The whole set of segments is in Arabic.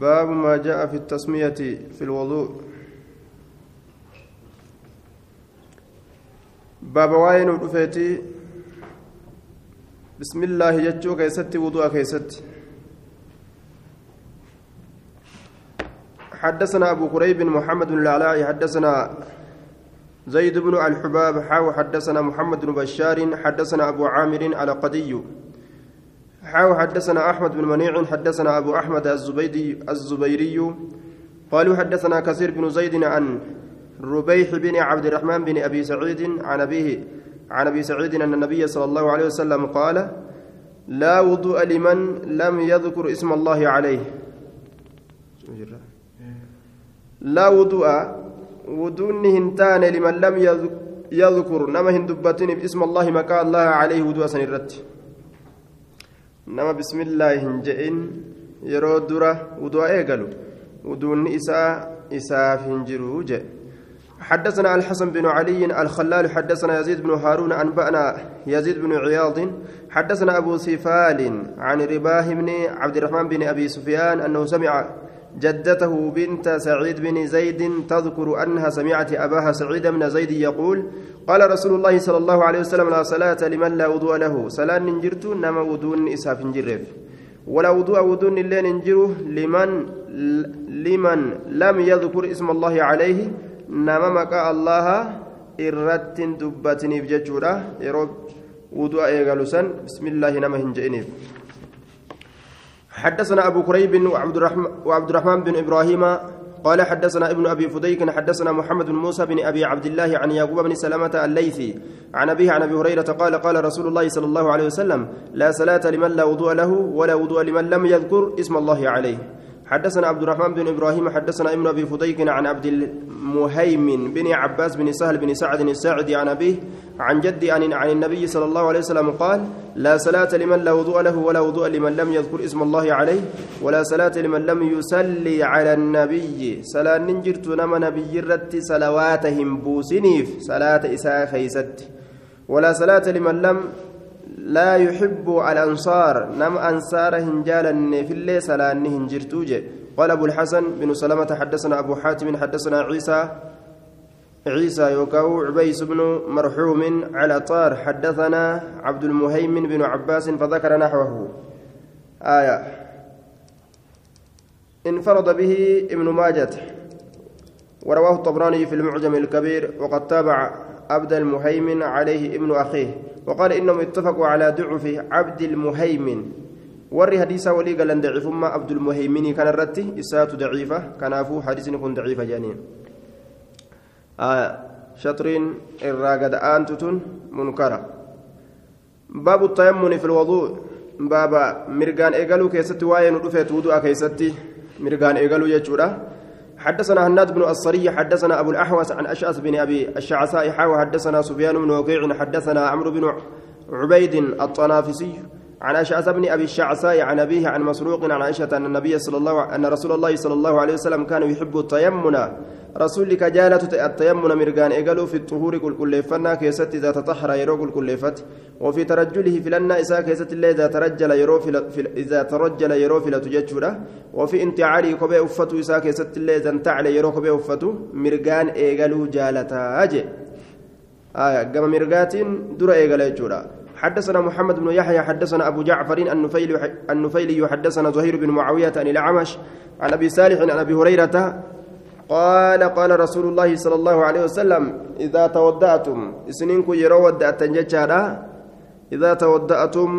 باب ما جاء في التسمية في الوضوء. باب واين ودفيتي. بسم الله يجو كيست وضوء كيست. حدثنا أبو قريب محمد العلاء حدثنا زيد بن الحباب حاو حدثنا محمد بن بشار حدثنا أبو عامر على قدي حاو حدثنا أحمد بن منيع حدثنا أبو أحمد الزبيدي الزبيري قالوا حدثنا كثير بن زيد عن ربيح بن عبد الرحمن بن أبي سعيد عن أبيه عن أبي سعيد أن النبي صلى الله عليه وسلم قال لا وضوء لمن لم يذكر اسم الله عليه. لا وضوء وضوء هنتان لمن لم يذكر نما هندبتني باسم الله مكا الله عليه وضوء سنرت nama bismillaahi hin je'in yeroo dura wudu'a eegalu. Wuduunni isaa isaaf hin jiru jedhe حدثنا الحسن بن علي الخلال حدثنا يزيد بن هارون أنبأنا يزيد بن عياض. حدثنا أبو سفال عن رباه بن عبد الرحمن بن أبي سفيان أنه سمع جدته بنت سعيد بن زيد تذكر أنها سمعت أباها سعيد بن زيد يقول قال رسول الله صلى الله عليه وسلم لا صلاة لمن لا وضوء له. صلاة ننجرت نما وضوء إساف نجرف ولا وضوء وضوء اللي ننجره لمن لمن لم يذكر اسم الله عليه نما مكا الله إرت دبتني بججورة يروب وضوء إيغالوسا بسم الله نما هنجئنيف. حدثنا أبو كريب وعبد الرحمن, بن إبراهيم قال حدثنا ابن أبي فديك حدثنا محمد بن موسى بن أبي عبد الله عن يعقوب بن سلمة الليثي عن أبيه عن أبي هريرة قال قال رسول الله صلى الله عليه وسلم لا صلاة لمن لا وضوء له ولا وضوء لمن لم يذكر اسم الله عليه. حدثنا عبد الرحمن بن إبراهيم حدثنا ابن أبي فديك عن عبد المهيمن بن عباس بن سهل بن سعد الساعدي عن أبيه عن جدي عن عن النبي صلى الله عليه وسلم قال لا صلاة لمن لا وضوء له ولا وضوء لمن لم يذكر اسم الله عليه ولا صلاة لمن لم يصلي على النبي. صلاة ننجرت نما نبي رت صلواتهم بوسنيف صلاة إساء خيست. ولا صلاة لمن لم لا يحب الأنصار نم أنصار هنجالا في سلان هنجرتوج. قال أبو الحسن بن سلمة حدثنا أبو حاتم حدثنا عيسى عيسى يوكاو عبيس بن مرحوم على طار حدثنا عبد المهيمن بن عباس فذكر نحوه. آية. انفرد به ابن ماجة. ورواه الطبراني في المعجم الكبير وقد تابع عبد المهيمن عليه ابن أخيه وقال إنهم اتفقوا على ضعف عبد المهيمن warri hadiisa walii galan daciifummaa abdulmuhayminii kana irratti isaatu daciifa kanaafuu hadiisni kun daciifa jedhaniin shatriin irraa gad aantu tun munkara baabu tayammuni fi lwaduu baaba mirgaan eegaluu keessatti waa'ee nu dhufeet wudu'a keessatti mirgaan eegaluu jechuudha حدثنا هناد بن الصري حدثنا أبو الأحوص عن أشعث بن أبي الشعثاء حاوى حدثنا سفيان بن وكيع حدثنا عمرو بن عبيد الطنافسي عن أشعث بن أبي الشعثاء عن أبيه عن مسروق عن عائشة أن النبي صلى الله أن رسول الله صلى الله عليه وسلم كان يحب التيمن رسولك جالة التيمن مرقان إقلوا في الطهور كل كليفنا كيست إذا تطهر يرو كل كليفت وفي ترجله في لنا إساء كيست الله إذا ترجل يرو في إذا ترجل يرو في لتججرة وفي انتعالي كبي أفتو إساء كيست الله إذا انتعل يرو كبي أفتو مرقان إقلوا جالة أجي. آية قام مرقات در إقلا حدثنا محمد بن يحيى حدثنا أبو جعفر النفيلي النفيلي حدثنا زهير بن معاوية عن الأعمش عن أبي صالح عن أبي هريرة قال قال رسول الله صلى الله عليه وسلم إذا تودأتم سنينكم يروا ودأتن جتشارا إذا تودأتم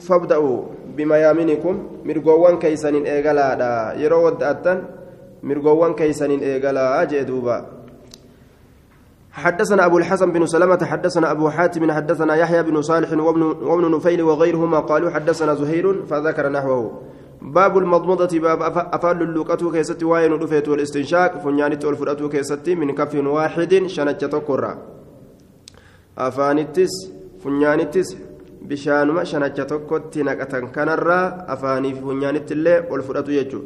فابدأوا بميامنكم مرقوان كيسن إيغالا يروا ودأتن مرقوان كيسن إيغالا أجدوبا حدثنا أبو الحسن بن سلمة حدثنا أبو حاتم حدثنا يحيى بن صالح وابن, وابن نفيل وغيرهما قالوا حدثنا زهير فذكر نحوه. باب المضمضة باب أفعل اللوكة كيست واين رفيت والاستنشاق فنيانت والفرأة كيست من كف واحد شنجة تقرى أفانتس فنيانتس بشانما شنجة تقرى نكتا كنرى أفاني فنيانت اللي والفرأة يجو.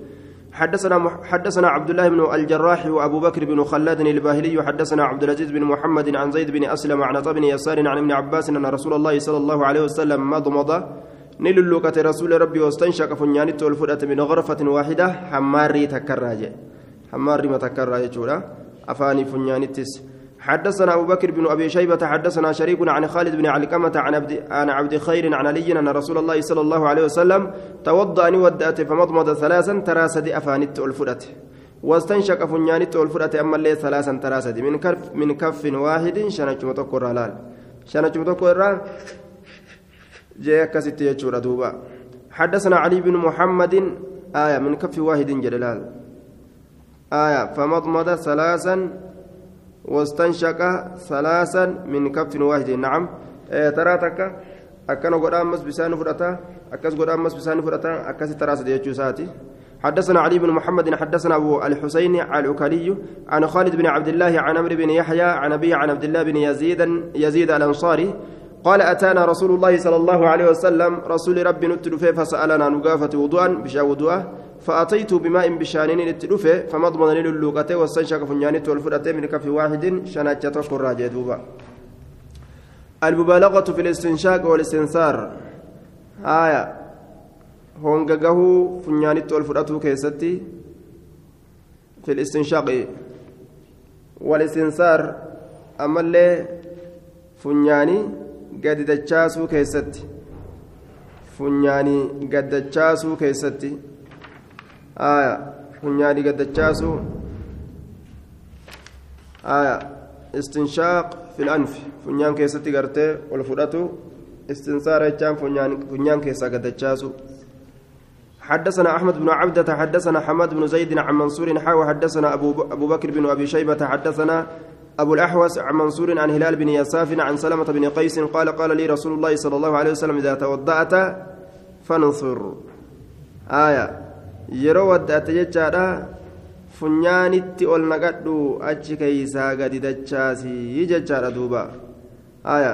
حدثنا حدثنا عبد الله بن الجراح وأبو بكر بن خلاد الباهلي حدثنا عبد العزيز بن محمد عن زيد بن أسلم عن بن يسار عن ابن عباس أن رسول الله صلى الله عليه وسلم مضمض. نللوكة رسول ربي واستنشق فنياني تولفدة من غرفة واحدة. حماري تكراجة حماري ما تكراجة جورا. أفاني فنيانيتس حدثنا أبو بكر بن أبي شيبة حدثنا شريك عن خالد بن علقمة عن عبد عن عبد خير عن علي أن رسول الله صلى الله عليه وسلم توضأ ودأت فمضمض ثلاثا تراسد أفانت الفرأت واستنشق فنيانت الفرأت أما اللي ثلاثا تراسد. من كف من كف واحد شنج متكر لال شنج متكر جاء كست يجور دوبا. حدثنا علي بن محمد آية من كف واحد جلال. آية فمضمض ثلاثا واستنشق ثلاثا من كف واحد. نعم. ترى تكا أكن قد بسان فرتا أكس قد بسان فرتا أكس تراس ديجو ساتي حدثنا علي بن محمد حدثنا أبو الحسين العكلي عن خالد بن عبد الله عن عمرو بن يحيى عن أبي عن عبد الله بن يزيد يزيد الأنصاري قال أتانا رسول الله صلى الله عليه وسلم رسول ربي نتلفه فسألنا نقافة وضوءا بشا وضوءا فأتيت بماء بشانين نتلفه فمضمن للوقته واستنشق فنيانت والفرته من كف واحد شناجة قراجة دوبا. المبالغة في الاستنشاق والاستنثار. آية. هونغغه فنيانت والفرته كيستي. في الاستنشاق. والاستنثار. أما اللي فنياني gadi dachaasuu keessatti funyaanii gaddachaasuu keessatti aya funyaanii gaddachaasuu aya istinshaaq fil anfi funyaan keessatti gartee ol fudhatu istinsaara jechaan funyaan keessaa gaddachaasu حدثنا أحمد بن عبدة حدثنا حماد بن زيد عن منصور حاوى حدثنا أبو, أبو بكر بن أبي شيبة حدثنا أبو الأحوص عن منصور عن هلال بن يساف عن سلمة بن قيس قال قال لي رسول الله صلى الله عليه وسلم إذا توضأت فانصر آية يرو ودأت جتشارا funyaanitti ol naqadhu achi keeysaa gadi dachaasii jechaadha duuba aya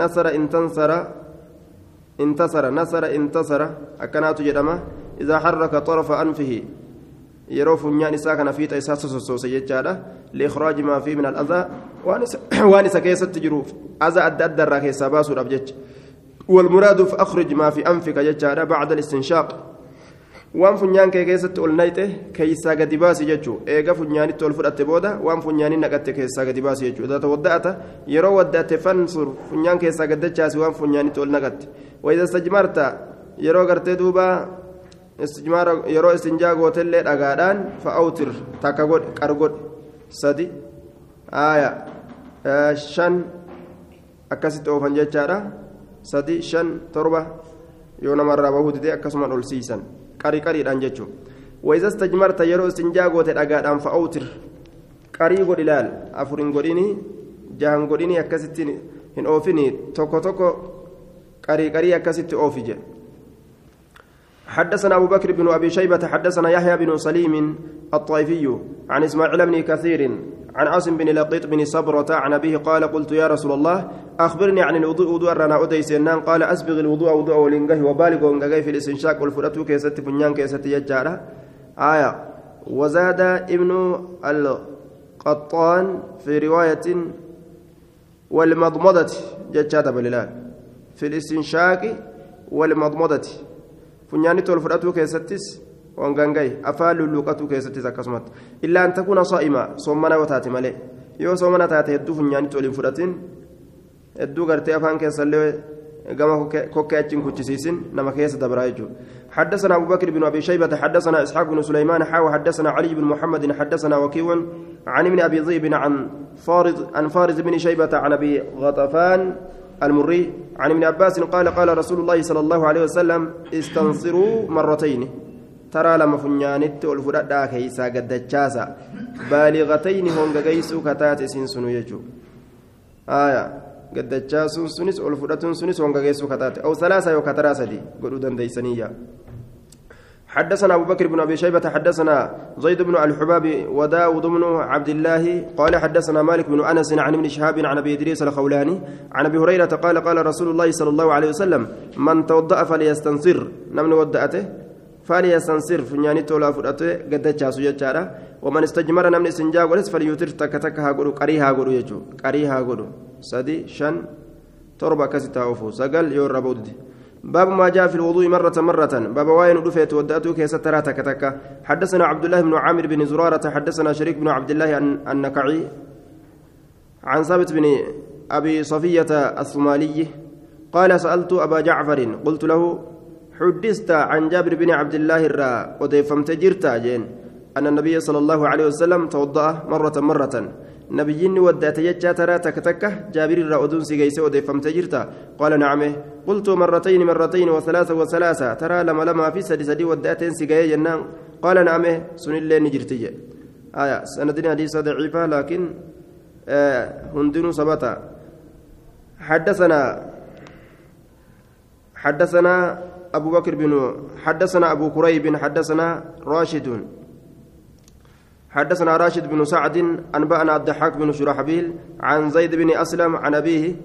nasara intansara intasara nasara intasara akkanaatu jedhama idaa harraka xarafa anfihi yeroo funyaan isaa kana fiixa isaa sososoose jechaadha liikraaji maa fii min al'adaa waan isa keessatti jiruuf aza adda adda irraa keessaa baasuudhaaf jecha والمراد فأخرج ما في أنفك جتشارا بعد الاستنشاق waan funyaan kee keessatti ol nayxe keeysaa gadi baasi jechuu eega funyaanitti ol fudhatte booda waan funyaanii naqatte keessaa gadi baasi jechuu idaa tawadda'ata yeroo wadda'ate fansur funyaan keessaa gaddachaasi waan funyaanitti ol naqatte wayida istajmarta yeroo gartee duuba istijmaara yeroo istinjaa gootellee dhagaadhaan fa'awtir takka godhe qar godhe sadi aaya shan akkasitti oofan jechaadha sadi shan torba yoo namarraa bahuu didee akkasumaan ol siisan qarii qariidhaan jechuun wayisa istajmarta yeroo istinjaa goote dhagaadhaan fa'awtir qarii godhi laal afur hin godhini jahan godhini akkasitti hin oofini tokko tokko qarii qarii akkasitti oofi jedhe حدثنا أبو بكر بن أبي شيبة حدثنا يحيى بن سليم الطائفي عن إسماعيل بن كثير عن عاصم بن لقيط بن صبرة عن أبيه قال قلت يا رسول الله أخبرني عن الوضوء وضوء رنا أدي سنان قال أسبغ الوضوء وضوء ولنجه وبالغ ونجه في الاستنشاق والفرة كيست فنيان كيست يجارة. آية وزاد ابن القطان في رواية والمضمضة ججات بالله في الاستنشاق والمضمضة. Funyaanitti ol fudhatuu keessattis wangangaye afaan lulluuqatuu keessattis akkasumatti illaa an takuuna saa'ima soomana yoo taate malee yoo soomana taate hedduu funyaanitti ol hin fudhatin hedduu gartee afaan keessallee achiin kuchisiisin nama keessa dabraa jechuudha حدثنا أبو بكر بن أبي شيبة حدثنا إسحاق بن سليمان حاو حدثنا علي بن محمد حدثنا وكيع عن ابن أبي ذئب عن فارض عن فارض بن شيبة عن أبي غطفان المري عن ابن عباس قال قال رسول الله صلى الله عليه وسلم استنصروا مرتين. ترى لما فنيانت والفردا كيسا قد تشاسا بالغتين هونغ جيسو كتات سنسن يجو. آية. قد تشاسون سنس والفردا سنس هونغ جيسو كتات. أو ثلاثة يوكترا سدي قلوا دنديسنية حدثنا أبو بكر بن أبي شيبة حدثنا زيد بن الحباب وداود بن عبد الله قال حدثنا مالك بن أنس عن ابن شهاب عن أبي إدريس الخولاني عن أبي هريرة قال قال رسول الله صلى الله عليه وسلم من توضأ فليستنصر. نمن ودأته فليستنصر. فنياني تولا فرأته قد جاسو ومن استجمر نمن استنجا ولس فليوتر. تك تك هاغورو قري هاغورو يجو. قري هاغورو سدي شن. تربة كستا أوفو سقل يور ربودي باب ما جاء في الوضوء مرة مرة. باب واين رفيت ودأتو كيس ترى تك حدثنا عبد الله بن عامر بن زرارة حدثنا شريك بن عبد الله النكعي عن ثابت بن أبي صفية الثمالي قال سألت أبا جعفر قلت له حدثت عن جابر بن عبد الله الرا وديفمت جرتا جين. أن النبي صلى الله عليه وسلم توضأ مرة مرة. نبيين ودأت يجا ترى تك تك جابر الرا أدون سيجيس وديفمت جرتا قال نعم. قلت مرتين مرتين وثلاثة وثلاثة. ترى لما لما في سدي سدي ودأت سيجي جنان قال نعم. سن الله نجرتي آية. سندنا حديث ضعيفة لكن آه هندن سبتا حدثنا حدثنا أبو بكر بن حدثنا أبو كريب حدثنا راشد. حدثنا راشد بن سعد أنبأنا الضحاك بن شرحبيل عن زيد بن أسلم عن أبيه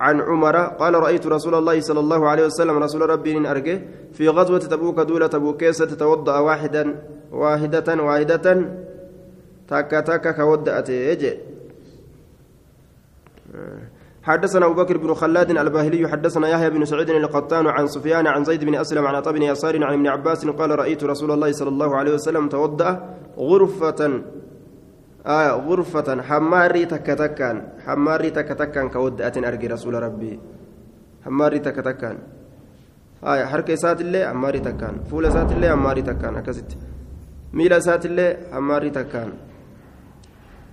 عن عمر قال رأيت رسول الله صلى الله عليه وسلم رسول ربي أرجه في غزوة تبوك دولة تبوكيسة تتوضأ واحدا واحدة واحدة تاكا تاكا كودأت يجي حدثنا أبو بكر بن خلاد الباهلي حدثنا يحيى بن سعيد القطان عن سفيان عن زيد بن أسلم عن عطاء بن يسار عن ابن عباس قال رأيت رسول الله صلى الله عليه وسلم توضأ غرفة آه غرفة حماري تكتكان حماري تكتكان كودأت أرجي رسول ربي. حماري تكتكان. آية حركة سات الله حماري تكان. فول سات الله حماري تكان. أكست ميلا سات الله حماري تكان.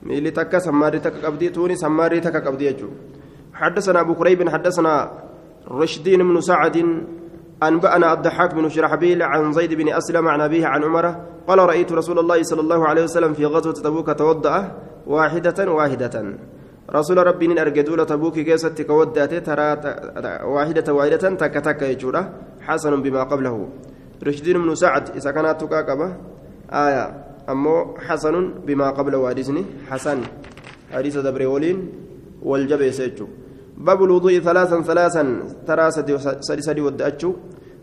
ميلي تكا سماري تكا قبدي توني سماري تكا قبدي يجو حدثنا أبو كريب حدثنا رشدين بن سعد أنبأنا الضحاك بن شرحبيل عن زيد بن أسلم عن أبيه عن عمر قال رأيت رسول الله صلى الله عليه وسلم في غزوة تبوك توضأ واحدة واحدة. رسول ربي نين أرجدول تبوك كيست كودأت ترى واحدة واحدة تك تك يجورة حسن بما قبله. رشدين بن سعد إذا كانت تكاكبة آية. أمو حسن بما قبله حديثني حسن. حديث دبريولين والجبيس يجو. باب الوضوء ثلاثا ثلاثا. ترى سدي سدي ودأتشو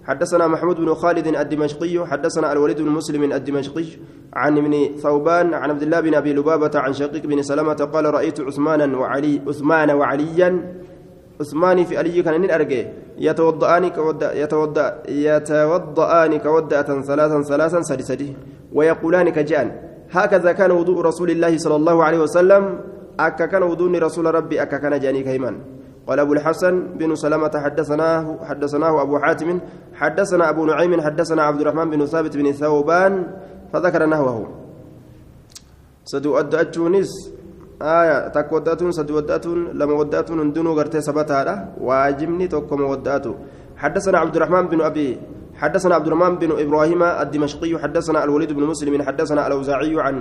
حدثنا محمود بن خالد الدمشقي حدثنا الوليد بن مسلم الدمشقي عن ابن ثوبان عن عبد الله بن أبي لبابة عن شقيق بن سلمة قال رأيت عثمانا وعلي عثمان وعليا. عثمان في علي كان أرجع. يتوضأان كودا يتوضأ يتوضأان كودة ثلاثا ثلاثا. سدي سدي. ويقولان كجان. هكذا كان وضوء رسول الله صلى الله عليه وسلم. أكا كان وضوء رسول ربي. أكا كان جاني كيمان. قال أبو الحسن بن سلمة حدثناه حدثناه أبو حاتم حدثنا أبو نعيم حدثنا عبد الرحمن بن ثابت بن ثوبان فذكر نحوه. سدو أدأتونس آية تك ودأتون سدو ودأتون لما ودأتون اندنو غرتي سبتها واجبني توكم ودأتو حدثنا عبد الرحمن بن أبي حدثنا عبد الرحمن بن إبراهيم الدمشقي حدثنا الوليد بن مسلم حدثنا الأوزاعي عن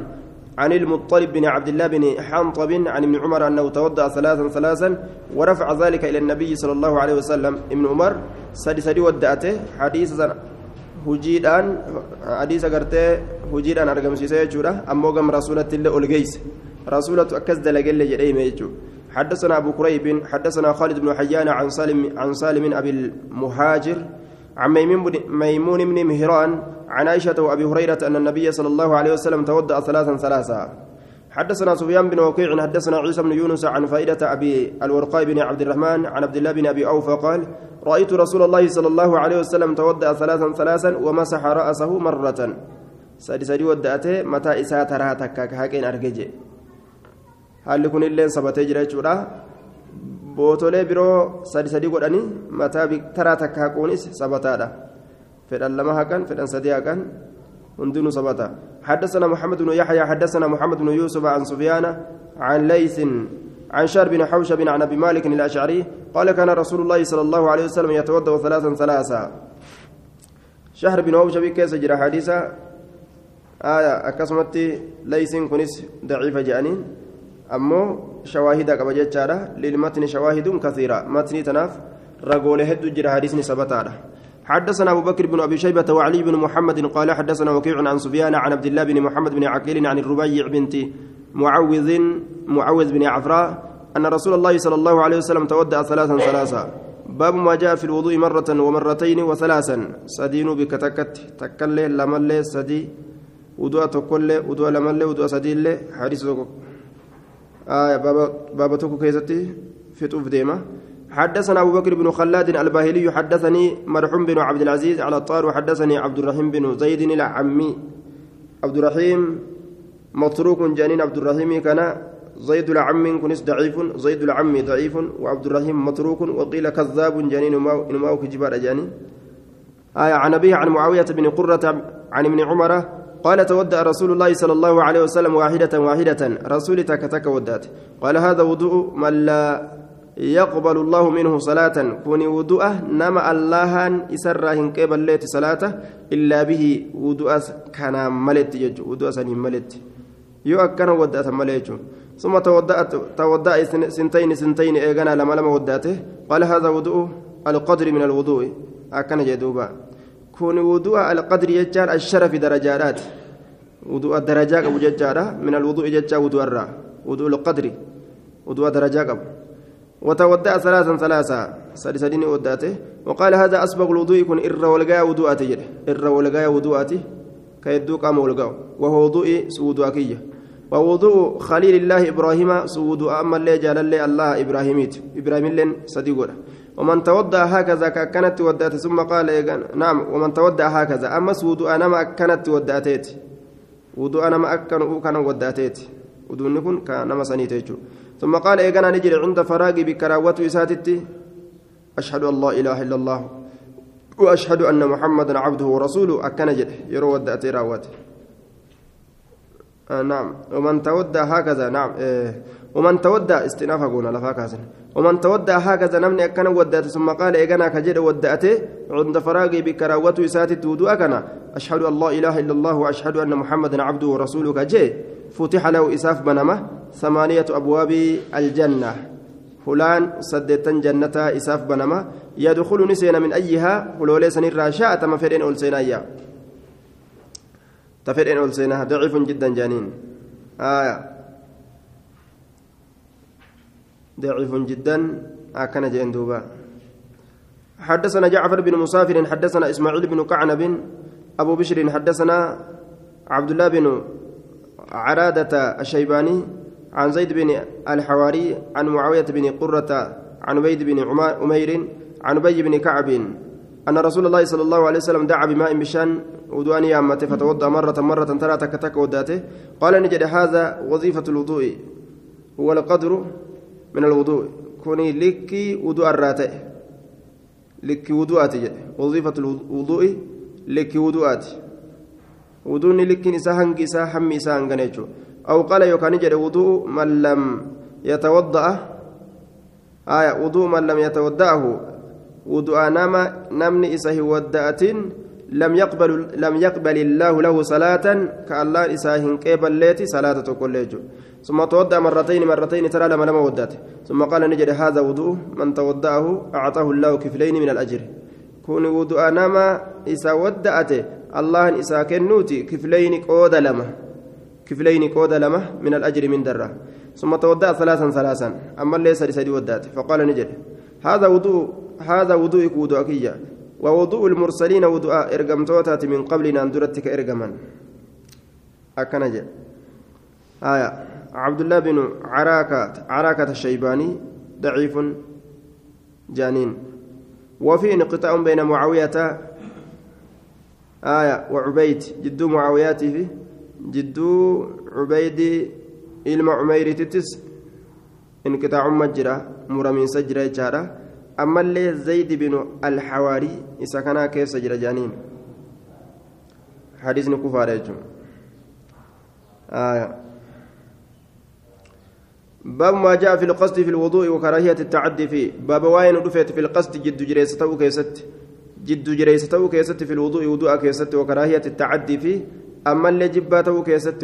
عن المطلب بن عبد الله بن حنطب عن ابن عمر أنه توضأ ثلاثا ثلاثا ورفع ذلك إلى النبي صلى الله عليه وسلم. ابن عمر سدي سدي ودأته حديثا argamsiisee jechuudha ammoo gam rasuulatti illee ol geeyse rasuulatu akkas dalagelle jedhee hime jechuudha حدثنا أبو كريب حدثنا خالد بن حيان عن سالم عن سالم أبي المهاجر. عن ميمون بن مهران عن عائشة وأبي هريرة أن النبي صلى الله عليه وسلم توضأ ثلاثا ثلاثا. حدثنا سفيان بن وكيع حدثنا عيسى بن يونس عن فائدة أبي الورقاء بن عبد الرحمن عن عبد الله بن أبي أوفى قال رأيت رسول الله صلى الله عليه وسلم توضأ ثلاثا ثلاثا ومسح رأسه مرة. سادي سادي ودأته متى إساء ترى تكاك؟ هاكين أرججي. هل لكن اللين سبتي جرى bootolee biroo sadi sadi godhanii mataa taraa takka haquunis sabataadha. Fedhan lama haqan fedhan sadii haqan hundinuu sabata. حدثنا محمد بن يحيى حدثنا محمد بن يوسف عن سفيان عن ليث عن شار بن حوشب عن ابي مالك الاشعري قال كان رسول الله صلى الله عليه وسلم يتوضا ثلاثا ثلاثا شهر بن حوشب كيس جرى حديثا آية أكسمت ليس كنس ضعيفة جانين أمو شواهد قبل جتشارة. للمتن شواهد كثيرة. متن تناف رجول هد جرى حديثني سبتارة حدثنا أبو بكر بن أبي شيبة وعلي بن محمد قال حدثنا وكيع عن سفيان عن عبد الله بن محمد بن عقيل عن الربيع بنت معوذ معوذ بن عفراء أن رسول الله صلى الله عليه وسلم تودع ثلاثا ثلاثا. باب ما جاء في الوضوء مرة ومرتين وثلاثا. سدين بكتكت تكلي لملي سدي وضوء تكل وضوء لملي وضوء سدي حديث آية بابا توكو كيستي في طوف ديما. حدثنا أبو بكر بن خلاد الباهلي حدثني مرحوم بن عبد العزيز على الطار وحدثني عبد الرحيم بن زيد العمي. عبد الرحيم متروك جانين عبد الرحيم كان زيد العم كنس ضعيف زيد العم ضعيف وعبد الرحيم متروك وقيل كذاب جانين نماو كجبار جانين آية عن أبيه عن معاوية بن قرة عن ابن عمر قال تودأ رسول الله صلى الله عليه وسلم واحدة واحدة. رسول تكتك ودأت. قال هذا وضوء من لا يقبل الله منه صلاة. كوني وضوءه نما الله إسره قبل ليت صلاة إلا به وضوء كان ملت يجو وضوء سنين ملت. أكنا ودأت ملت ثم تودأت تودأ سنتين سنتين إيغانا لما لما ودأته. قال هذا وضوء القدر من الوضوء. أكنا جدوبا. وضوء القدر يجار الشرف درجات. وضوء الدرجات أبو ججارة من الوضوء ججا وضوء الرا. وضوء القدر. وضوء درجات أبو وتودع ثلاثا ثلاثا سدسدين وداته وقال هذا أسبق الوضوء يكون إر ولقاء وضوءاتي جده. إر ولقاء وضوءاتي كيدو قام ولقاء وهو وضوء سودواكية ووضوء خليل الله إبراهيم سود أما اللي جال الله إبراهيميت. إبراهيم لن صديقنا ومن تودع هكذا كانت ودات ثم قال نعم ومن تودع هكذا. أما سود أنا ما كانت وداتيت وضوء أنا ما أكن كان وداتيت وضوء نكون كان ما سنيتيجو ثم قال إيقنا نجري عند فراغي بكراوة إساتتي أشهد أن إله إلا الله. وأشهد أن محمدا عبده ورسوله. أكنجد يرو ودأتي راوات. آه نعم. ومن تودى هكذا نعم إيه. ومن تودى استئناف قونا لفاكاسن ومن تودى هكذا نمني أكن ودأت ثم قال إيقنا كجد ودأتي عند فراغي بكراوة إساتتي ودو أكنا. أشهد أن لا إله إلا الله وأشهد أن محمدا عبده ورسوله كجي. فتح له إساف بنمة ثمانية أبواب الجنة. فلان سدتن جنة إساف بنما يدخل نسينا من أيها ولولي سنير شاء تم فرين أول سينا يا. تفرين أول سينا ضعيف جدا جانين. آية. ضعيف جدا أكن جين دوبا. حدثنا جعفر بن مسافر حدثنا إسماعيل بن كعنب أبو بشر حدثنا عبد الله بن عرادة الشيباني عن زيد بن الحواري عن معاوية بن قرة عن عبيد بن أمير عن أبي بن كعب أن رسول الله صلى الله عليه وسلم دعا بماء بشان ودوان يامته فتوضأ مرة مرة ترى تكتك وداته. قال نجد هذا وظيفة الوضوء هو القدر من الوضوء. كوني لكي وضوء الراتئ لكي وضوءات وظيفة الوضوء لكي وضوءات وضوء لكي نساء هنجي ساء حمي ساء هنجي أو قال يوكان جد وضوء من لم يتوضأ. آية وضوء من لم يتوضأه. وضوء نما نمني إسه ودأت لم يقبل لم يقبل الله له صلاة. كالله إساه قبل ليتي صلاة تقول ثم توضأ مرتين مرتين ترى لما لما ودأت. ثم قال نجد هذا وضوء من توضأه أعطاه الله كفلين من الأجر. كون وضوء نما إسا ودأت الله إسا كنوتي كفلين قود لما. كفلين قود لما من الأجر من درة. ثم تودأ ثلاثا ثلاثا. أما ليس لسدي ودأت. فقال نجد هذا وضوء هذا وضوءك وضوءك ووضوء المرسلين وضوء إرقمتوتات من قبلنا أندرتك إرقما. أكنجد. آية. عبد الله بن عراكة عراكة الشيباني ضعيف جانين وفي انقطاع بين معاوية آية وعبيد جدو معاوياته جدو عبيد ilma cumeyritittis inqixaacun majjira muramiinsa jira jechaadha ammallee zaydi binu alxawaarii isa kanaa keessa jira jaaniin hadiisni kufaadha jechuun باب ما جاء في القصد في الوضوء وكراهية التعدي فيه باب واين رفعت في القصد جد جريسته كيست. جد جريسته كيست في الوضوء وضوء كيست وكراهية التعدي فيه أما اللي جباته كيست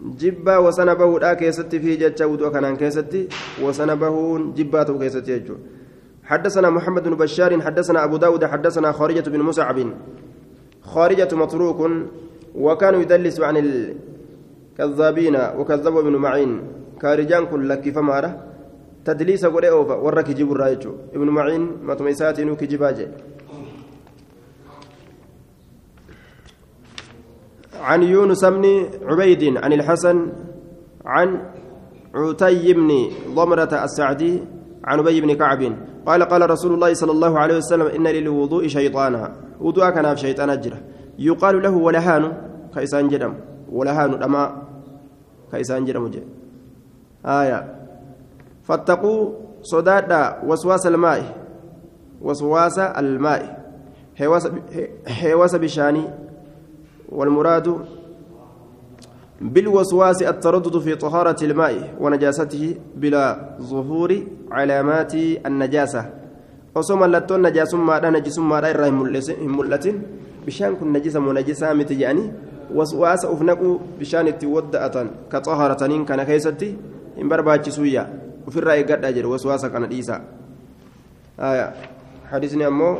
jibbaa wasana bahuudhaa keessatti fi jecha wudu'a kanaan keessatti wasana bahuun jibbaa ta'u keessatti jechuudha حدثنا محمد بن بشار حدثنا أبو داود حدثنا خارجة بن مسعب خارجة متروك وكان يدلس عن الكذابين وكذب ابن معين. كارجان كل لك فمارة. تدليس قرئ أوفا. ورك جيب الرايجو ابن معين ما تميسات كجباجي عن يونس بن عبيد عن الحسن عن عتي بن ضمرة السعدي عن أبي بن كعب. قال قال رسول الله صلى الله عليه وسلم إن للوضوء شيطانا وضوء كان في شيطان أجره. يقال له ولهان. كيسان جرم ولهان أما كيسان جرم آية. فاتقوا صدادا وسواس الماء. وسواس الماء. هواس بشاني. والمراد بالوسواس التردد في طهارة الماء ونجاسته بلا ظهور علامات النجاسة. osoo mallattoon najaasummaadha najisummaadha irraa hin mul'atin bishaan kun najisa moo najisaa miti jedhanii waswaasa uf naquu bishaan itti wadda'atan ka xaharataniin kana keessatti hin barbaachisuyya ofirraa eeggadha jedhe waswaasa kana dhiisaa حديثني أمو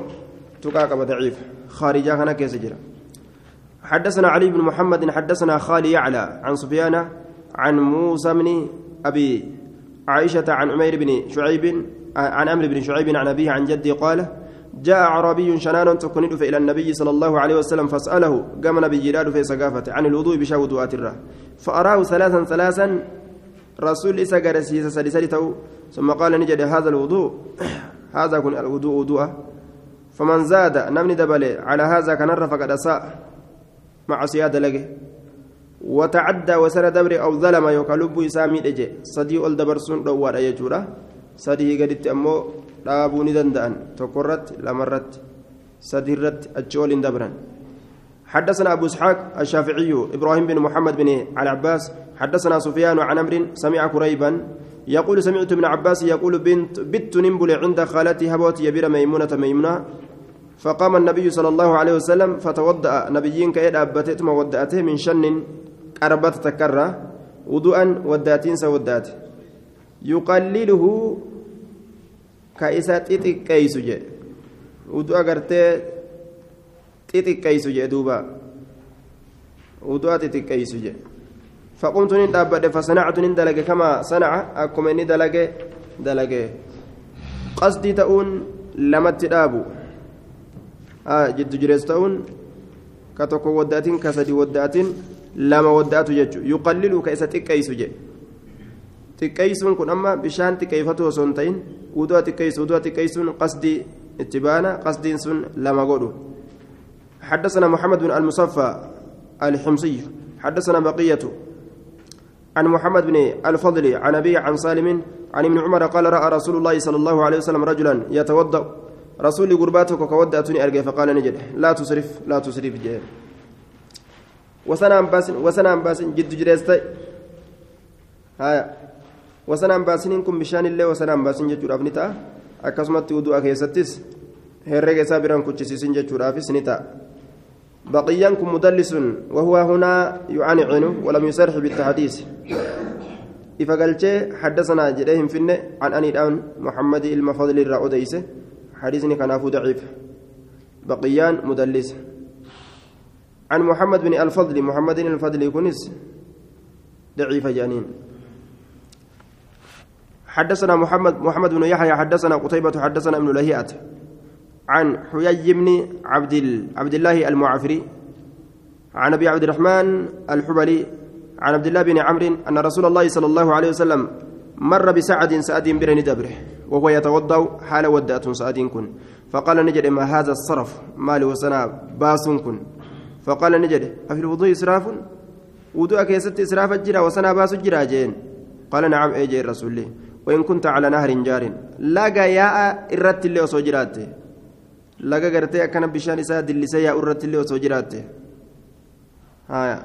تقاك ضعيف خارجا كان كيس حدثنا علي بن محمد حدثنا خالي يعلى عن سفيان عن موسى بن أبي عائشة عن عمير بن شعيب عن أمر بن شعيب عن أبيه عن جدي قال جاء أعرابي شنان تكون إلى النبي صلى الله عليه وسلم فاسأله قام نبي جلال في سقافة عن الوضوء بشا وضوءات الره فأراه ثلاثا ثلاثا رسول إسا قرسيس سلسلته ثم قال نجد هذا الوضوء هذا كن الوضوء وضوء فمن زاد نمني دبل على هذا كنر فقد أساء. مع سيادة لقي وتعدى وسر دبر أو ظلم يوكلب إسامي لجي صدي أول دبرسون دوار أيجورا صدي قدت أمو dhaabuu دندان تقرت لمرت سديرت أجول دبرا حدثنا أبو إسحاق الشافعي إبراهيم بن محمد بن على عباس حدثنا سفيان عن أمر سمع قريبا يقول سمعت ابن عباس يقول بنت بت نمبل عند خالتي هبوت يبير ميمونة ميمونة. فقام النبي صلى الله عليه وسلم فتوضأ. نبيين كيد أبتت ودأته من شن قربت تكرى وضوءا وداتين سودات يقلله كيسو جي وضوء غرتي تيتك كيسو جي دوبا وضوء تيتك كيسو جي فقمت ندابد فصنعت ندلق كما صنع أكما ندلق دلق قصدي تؤون لما تدابو ta'uun ka tokko waddaatiin ka sadi waddaatiin lama waddaatu jechuudha yuqallilu ka isa xiqqeessu jedhe xiqqeessuun kun amma bishaan xiqqeeffatu osoo hin ta'in udu'a xiqqeessu udu'a xiqqeessuun qasdii itti baana qasdiin sun lama godhu. حدثنا محمد بن المصفى الحمصي حدثنا بقية عن محمد بن الفضل عن أبي عن سالم عن ابن عمر قال رأى رسول الله صلى الله عليه وسلم رجلا يتوضأ. رسول قرباتك كودأتني أرجع فقال نجد لا تصرف لا تصرف جهل وسنام باس وسنام باس جد جريستي. وسنام باسنين كن بشان الله وسنام باسن جد أبنتا أكسمت ودوء كيستس herrega isaa biraan kuchisiisin jechuudhaafis ni ta'a بقيان كن مدلس وهو هنا يعانعن ولم يسرح بالتحديث. إفقلت حدثنا جريهم فينا عن أني محمد المفضل الرأوديسه حديثني كان أفو ضعيف. بقيان مدلس. عن محمد بن الفضل. محمد الفضل يكونس ضعيف جانين. حدثنا محمد محمد بن يحيى حدثنا قتيبة حدثنا ابن لهيئة. عن حيي بن عبد عبد الله المعافري عن أبي عبد الرحمن الحبلي عن عبد الله بن عمرو أن رسول الله صلى الله عليه وسلم مر بسعد سعد بن دبره وهو يتوضأ حال ودات سعد كن. فقال نجد ما هذا الصرف؟ مال وسنا باس كن. فقال نجد أفي الوضوء إسراف؟ وضوء كيست إسراف الجرا وسنا باس الجرا جين. قال نعم أي الرسول لي وإن كنت على نهر جار. لا ياء إرت اللي وصجرات لا قرتي أكن بشان إساد اللي سيا إرت اللي وصجرات هايا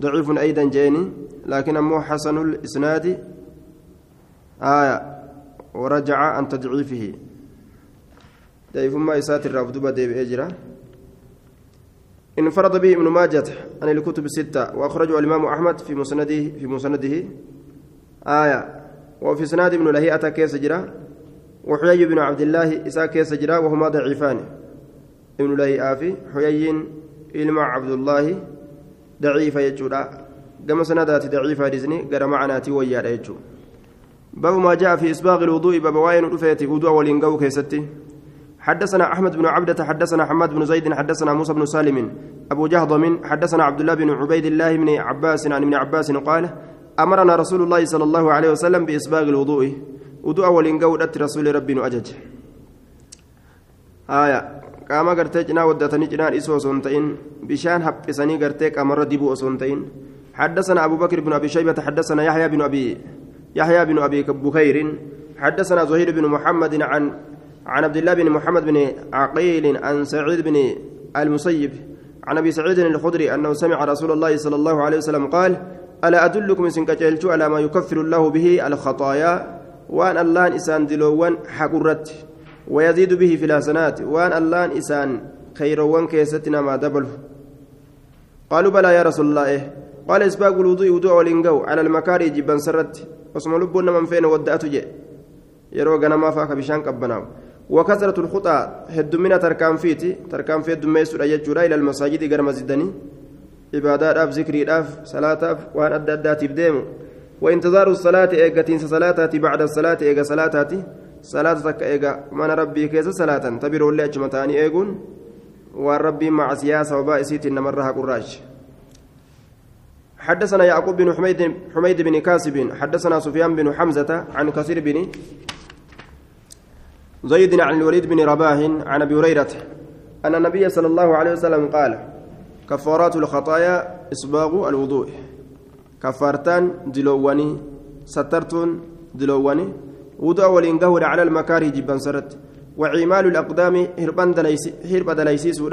ضعيف أيضا جيني. لكن أمو حسن الإسناد. آية ورجع عن تضعيفه. ضعيف ما إسات الرافض ديب أجرا. انفرد به ابن ماجة عن الكتب الستة. وأخرجه الإمام أحمد في مسنده في مسنده. آية. وفي سناد ابن لهيئة كيس جرا. وحيي بن عبد الله إساء كيس جرا وهما ضعيفان. ابن لهيئة في حيي إلما عبد الله ضعيفة يجورا. كما سندات ضعيفة ديزني قرا معناتي ويا يجو. باب ما جاء في إسباغ الوضوء باب واين رفيتي وضوء ولينقو كيستي. حدثنا أحمد بن عبدة حدثنا حماد بن زيد حدثنا موسى بن سالم أبو جهضم حدثنا عبد الله بن عبيد الله بن عباس عن ابن عباس قال أمرنا رسول الله صلى الله عليه وسلم بإسباغ الوضوء. وضوء ولنقود رسول ربي أجج آية. waddatanii cinaan isoo osoo hin ta'in bishaan haphisanii gartee qaamarra dibuu osoo hin ta'in حدثنا أبو بكر بن أبي شيبة حدثنا يحيى بن أبي يحيى بن أبي بخير. حدثنا زهير بن محمد عن عن عبد الله بن محمد بن عقيل عن سعيد بن المسيب. عن أبي سعيد الخدري أنه سمع رسول الله صلى الله عليه وسلم قال ألا أدلكم سنكتلت على ما يكفر الله به الخطايا؟ وأن الله إسان دلوان حقرت. ويزيد به في الحسنات. وأن الله إسان خيروان كيستنا ما دبل. قالوا بلى يا رسول الله. إيه قال إسباق الوضوء وضوء والإنقو على المكاري جبان سرت. واسم لبنا من فين ودأت جي يرو غنما فاك بشان قبناو وكثرة الخطى هدمنا تركان فيتي. تركان في الدمي سورة يجورا إلى المساجد غير مسجدني عبادات ذكري أف صلاة أف وأن أدى أدى بديمو وانتظار الصلاة إيجاتين صلاتاتي بعد الصلاة إيجا صلاتاتي صلاة تك إيجا من ربي كيس صلاة تبيرو اللي أجمتاني إيجون والربي مع سياسة وبائسيت نمرها قراش حدثنا يعقوب بن حميد حميد بن كاسب حدثنا سفيان بن حمزة عن كثير بن زيد عن الوليد بن رباح عن أبي هريرة أن النبي صلى الله عليه وسلم قال كفارات الخطايا اصباغ الوضوء. كفارتان دلواني سترتون دلواني وضوء ولينقهر على المكاره جبا سرت. وعمال الأقدام هربان دليس هرب دليسيسو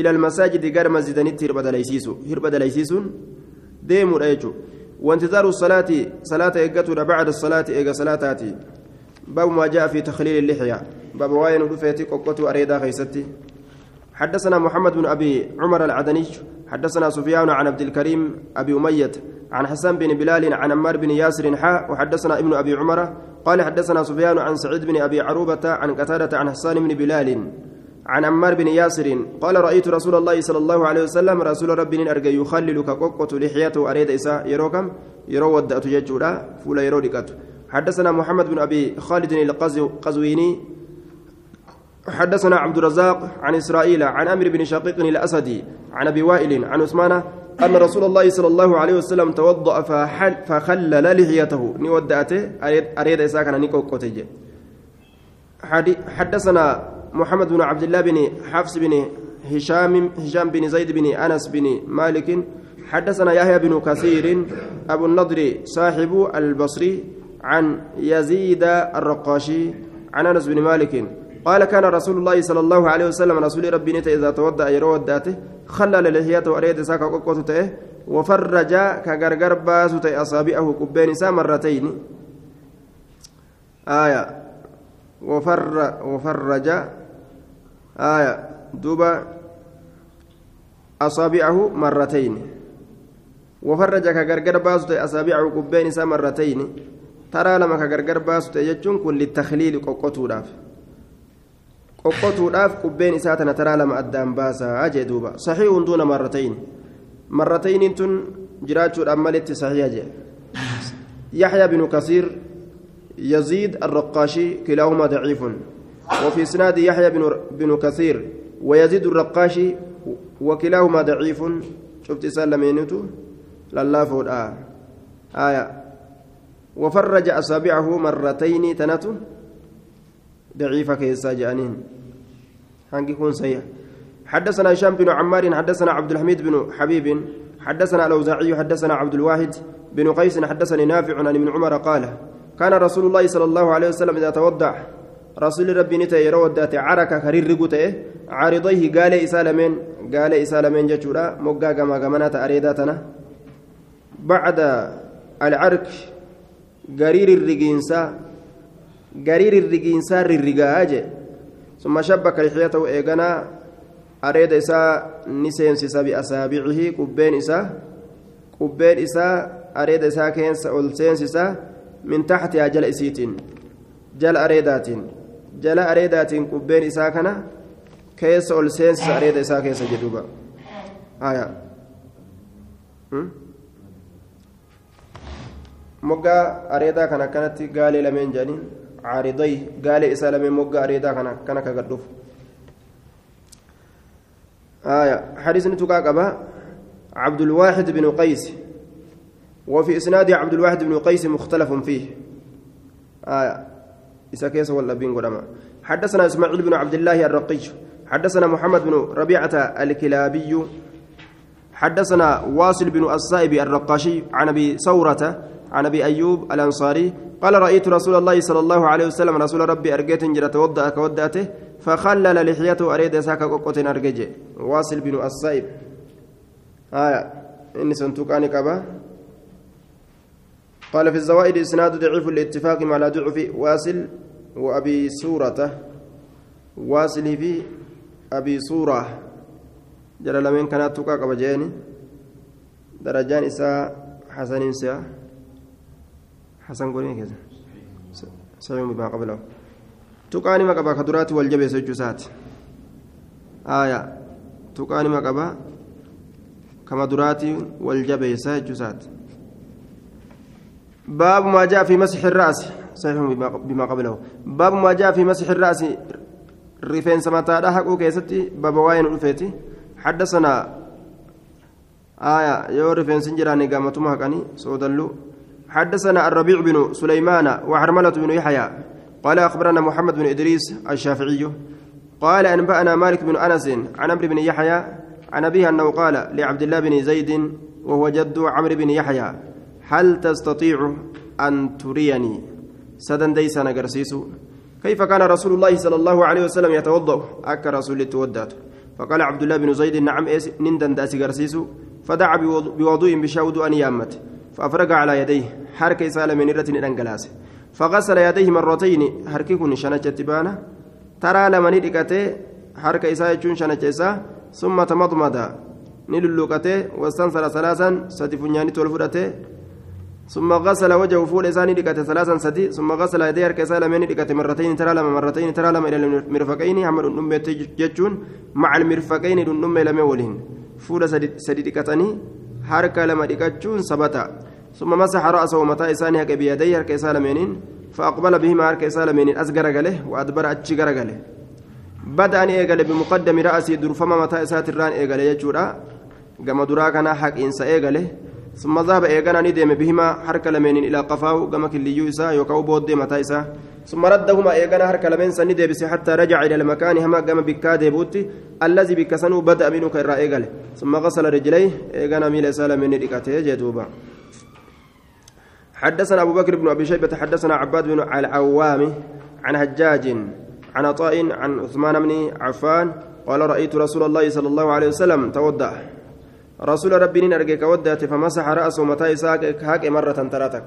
إلى المساجد غير مسجدنيت هرب دليسيسو. هرب دليسيسون ديمو رأيجو. وانتظار الصلاة صلاة إيقاتو بعد الصلاة إيقا صلاتاتي. باب ما جاء في تخليل اللحية. باب واين رفيتي قوقتو أريدا خيستي. حدثنا محمد بن أبي عمر العدني حدثنا سفيان عن عبد الكريم أبي أمية عن حسان بن بلال عن عمار بن ياسر حاء وحدثنا ابن أبي عمر قال حدثنا سفيان عن سعيد بن أبي عروبة عن قتادة عن حسان بن بلال عن عمار بن ياسر قال رأيت رسول الله صلى الله عليه وسلم رسول ربي أرجى يخلل كقوقة لحيته أريد إساء يروكم يرو ودأت يجورا فولا يرو حدثنا محمد بن أبي خالد القزويني حدثنا عبد الرزاق عن إسرائيل عن أمر بن شقيق الأسدي عن أبي وائل عن عثمان أن رسول الله صلى الله عليه وسلم توضأ فحل فخلل لحيته. نودأته أريد إساء كان نيكوكوتي حدثنا محمد بن عبد الله بن حفص بن هشام هشام بن زيد بن أنس بن مالك. حدثنا يحيى بن كثير أبو النضر صاحب البصري عن يزيد الرقاشي عن أنس بن مالك. قال كان رسول الله صلى الله عليه وسلم رسول ربي نتا إذا تودع يرو وداته خلل لحيته اريد ساكا قوقته وفرج كغرغر باسو أصابعه قبين مرتين. آية. وفر وفرج. آية. دوبا. أصابعه مرتين. وفرج كغرغر باسط أصابعه قبين مرتين. ترى لما كغرغر باسط يجون كل للتخليل قوقتو قوقتو داف قبين إسا ترى لما أدام باسا أجي دوبا صحيح دون مرتين مرتين تن جراتشو أمالت صحيح أجي يحيى بن كثير يزيد الرقاشي كلاهما ضعيف وفي اسناد يحيى بن بن كثير ويزيد الرقاشي وكلاهما ضعيف شفت سلمينتو لله فوق آه. آية وفرج أصابعه مرتين تنتو ضعيفة كيسا جانين. هانكي كون سيء حدثنا هشام بن عمار حدثنا عبد الحميد بن حبيب حدثنا الأوزاعي حدثنا عبد الواحد بن قيس حدثني نافع عن ابن عمر قال كان رسول الله صلى الله عليه وسلم إذا تودع رسول ربي نتا يرى ودات عرك كرير رقوته عارضيه قال إسالمين قال إسالمين جتشورا مقا كما كمانات أريداتنا. بعد العرك قرير الرقينسا قرير الرقينسا الرقاج ثم شبك لحيته إيقنا أريد إسا نسينسس بأصابعه قبين إسا قبين إسا أريد إسا كينس أولسينسسا من تحتها جل إسيتين جل أريدات جل أريدات قبين إسا كنا كيس أولسينسس أريد إسا كيس جدوبا آية moggaa areedaa kana akkanatti gaalee lameen jedhanii isaa lameen moggaa areedaa kana kana ka gadhuuf آية. حديث نتوكا قبا. عبد الواحد بن قيس. وفي إسناد عبد الواحد بن قيس مختلف فيه. آية. إسا كيس ولا بين قدما. حدثنا إسماعيل بن عبد الله الرقي حدثنا محمد بن ربيعة الكلابي. حدثنا واصل بن الصائب الرقاشي عن أبي ثورة عن أبي أيوب الأنصاري قال رأيت رسول الله صلى الله عليه وسلم رسول ربي أرجيت جرى توضأ كودأته فخلل لحيته أريد ساكا قوقوتين أرجيجي. واصل بن الصائب. آية إني سنتوكاني كبا. قال في الزوائد إسناد ضعيف الاتفاق مع ضعف. واصل وأبي سورة. واصل في أبي سورة. جرى لمن كانت توكا كبجيني درجان إساء حسن إنساء حسن قولين كذا سيوم بما قبله duraatti wal jabeessa jechuu isaati. Aaya tuqaani maqaba kama duraatti wal jabeessa jechuu isaati. باب ما جاء في مسح الرأس صحيح بما قبله باب ما جاء في مسح الرأس رفين سمتا حقو كيستي باب واين الفيتي حدثنا آية يو رفين سنجراني قامتما حقاني سودلو حدثنا الربيع بن سليمان وحرملة بن يحيى قال أخبرنا محمد بن إدريس الشافعي قال أنبأنا مالك بن أنس عن عمرو بن يحيى عن أبيه أنه قال لعبد الله بن زيد وهو جد عمرو بن يحيى هل تستطيع أن تريني؟ سدن ديسا نقرسيس كيف كان رسول الله صلى الله عليه وسلم يتوضأ؟ أك رسول التودات فقال عبد الله بن زيد نعم نندن داسي قرسيس فدعا بوضوء بشاود أن يامت. فأفرق على يديه. حركة سالم من رتن الأنجلاس فغسل يديه مرتين. حركي كن شنجت بانا ترى لما ندقته. حركة إساء يجون شنجت ثم تمضمض. نللوكته. واستنصر ثلاثا. سدفنياني تولفرته ثم غسل وجهه فول إساني دقته ثلاثا سدي ثم غسل يديه حركة إساء لمن دقته مرتين. ترى لما مرتين. ترى لما إلى المرفقين. حمد النمي جتون مع المرفقين النمي لم يولهن. فول سدي دقتني. حركة لما دقتون سبتا ثم مسح رأسه ومتى إساني هكا بيديه هرك إسالمينين فأقبل بهما هرك إسالمينين أسقر قاله وأدبر أتشقر قاله بدأ أن إيقل بمقدم رأسي درفما متى إسات الران إيقل يجورا قام دراكنا حق إنسا إيقله ثم ذهب إيقنا ندم بهما حرك لمينين إلى قفاه قام كليو إسا يوكاو بود متى إسا. ثم ردهما إيقنا حرك لمين سندي بس حتى رجع إلى المكان هما قام بكاد بوتي الذي بكسنو بدأ منه كيرا إيقله ثم غسل رجليه. إيقنا ميل إسالمين إيقاته جدوبا حدثنا أبو بكر بن أبي شيبة حدثنا عباد بن العوام عن هجاج عن عطاء عن عثمان بن عفان قال رأيت رسول الله صلى الله عليه وسلم تودع رسول ربي نرجك ودت فمسح رأسه متى ساك هاك مرة تراتك.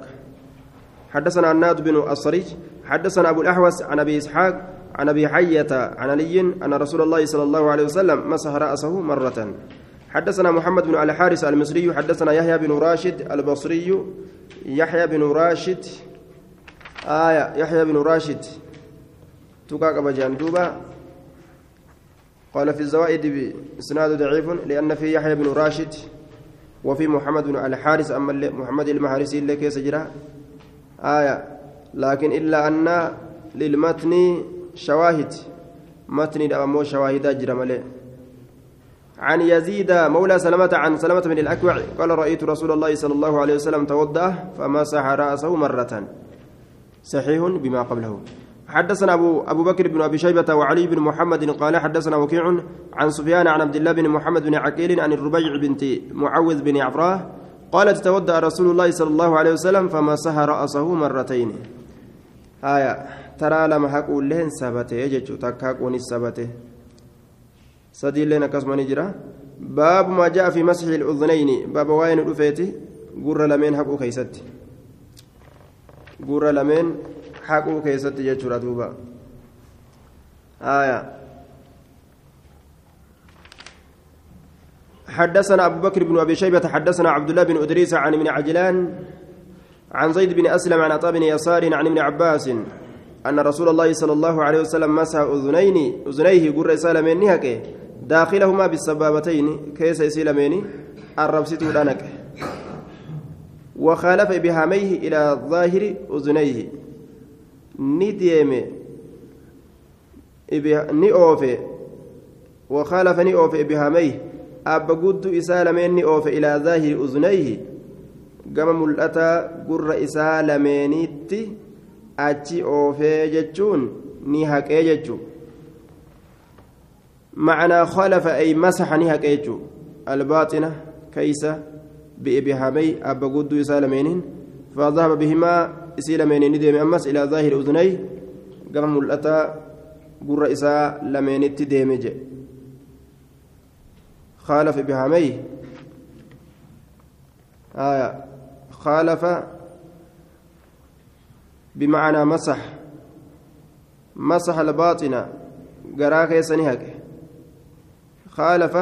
حدثنا الناد بن الصريج حدثنا أبو الأحوس عن أبي إسحاق عن أبي حية عن علي أن رسول الله صلى الله عليه وسلم مسح رأسه مرة. حدثنا محمد بن الحارث المصري حدثنا يحيى بن راشد البصري يحيى بن راشد آية يحيى بن راشد. تقاك بجندوبة قال في الزوائد بإسناد ضعيف لأن في يحيى بن راشد وفي محمد بن الحارث أما محمد المحارسي اللي كيس جرى. آية. لكن إلا أن للمتن شواهد. متن أمو شواهد ملئ عن يزيد مولى سلمة عن سلمة بن الأكوع قال رأيت رسول الله صلى الله عليه وسلم توضأ فمسح رأسه مرة. صحيح بما قبله. حدثنا أبو أبو بكر بن أبي شيبة وعلي بن محمد قال حدثنا وكيع عن سفيان عن عبد الله بن محمد بن عقيل عن الربيع بنت معوذ بن عفراه قالت توضأ رسول الله صلى الله عليه وسلم فمسح رأسه مرتين. آية ترى لما هقول لهن سبته يجتشو تكاكوني سبته. sadii illeen akkasuma ni jira baabu maa ja'a fi masxi il'udhunayni baaba waa'ee nu dhufeeti gurra lameen haquu keeysatti gurra lameen haquu keeysatti jechuudha duuba. آية حدثنا أبو بكر بن أبي شيبة حدثنا عبد الله بن أدريس عن ابن عجلان عن زيد بن أسلم عن عطاء بن يسار عن ابن عباس أن رسول الله صلى الله عليه وسلم مسح أذنين أذنيه قر سالمين نهكه داخلهما بالسبابتين كيس يسيلمين الربسيت ودانك. وخالف بهاميه إلى ظاهر أذنيه. نديم ni oofe وخالف ni oofe بهاميه أبا قد إسالمين ni oofe إلى ظاهر أذنيه gama mul'ataa gurra isaa lameenitti achi oofee jechuun ni haqee jechuudha معنى خالف أي مسح نهك يجو الباطنة كيسة بإبهامي أبا قدو يسالمين فذهب بهما إسيلمين ندم أمس إلى ظاهر أذني قام ملأتا قر إساء لمين التديمج خالف بهامي آية خالف بمعنى مسح مسح الباطنة قراك يسنهك خالف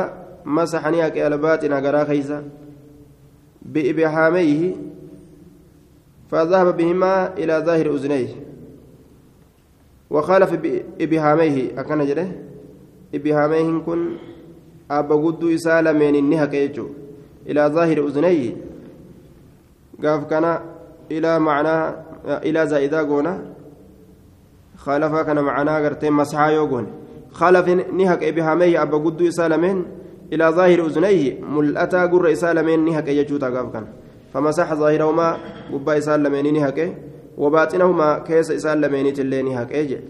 مسح نهك الباطنة قراك يسنهك بإبهاميه فذهب بهما إلى ظاهر أذنيه. وخالف بإبهاميه أكن جده؟ إبهاميه كن أبا قد إسال من النهك يجو. إلى ظاهر أذنيه. قاف كان إلى معنى إلى زائدة قونا. خالف كان معنى قرتين مسحا يوغون خالف نهك إبهاميه أبا قد إسال من إلى ظاهر أذنيه. ملأتا قر إسالمين نهك يجوتا قاف كان. فمسح ظاهرهما قبا إسالمين نهك وباطنهما كيس إسالمين تلين نهك أجل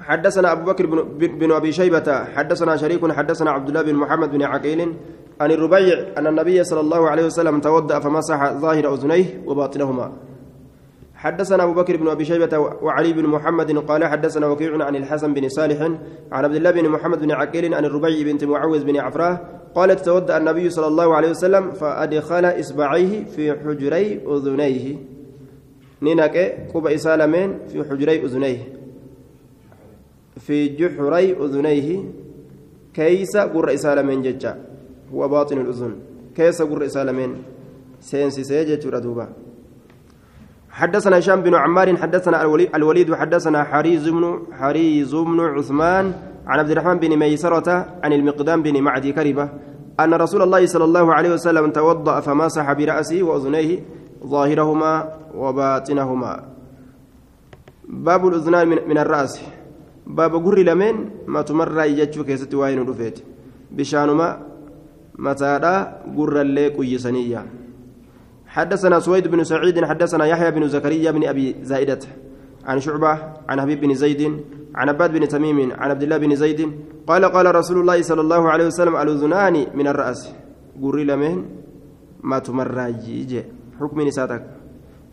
حدثنا أبو بكر بن أبي شيبة حدثنا شريك حدثنا عبد الله بن محمد بن عقيل عن الربيع أن النبي صلى الله عليه وسلم توضأ فمسح ظاهر أذنيه وباطنهما. حدثنا أبو بكر بن أبي شيبة وعلي بن محمد قال حدثنا وكيع عن الحسن بن صالح عن عبد الله بن محمد بن عقيل عن الربيع بنت معوذ بن عفراه قالت تودع النبي صلى الله عليه وسلم فأدخل إصبعيه في حجري أذنيه. نينك كوب إسالمين في حجري أذنيه. في جحري أذنيه. كيس قر إسالمين ججا. هو باطن الأذن. كيس قر إسالمين سينسي سيجة ردوبا. حدثنا هشام بن عمار حدثنا الوليد حدثنا حريز بن حريز بن عثمان عن عبد الرحمن بن ميسرة عن المقدام بن معدي كربة أن رسول الله صلى الله عليه وسلم توضأ فمسح برأسه وأذنيه ظاهرهما وباطنهما. باب الأذنان من, الرأس. باب قر لمن ما تمر يجتشو كيست واين رفيت بشانما متى قر الليك يسنيه حدثنا سويد بن سعيد حدثنا يحيى بن زكريا بن أبي زائدة عن شعبة عن حبيب بن زيد عن عباد بن تميم عن عبد الله بن زيد قال قال رسول الله صلى الله عليه وسلم الأذنان من الرأس. قري لمن؟ ما تمرجي. حكم نساتك.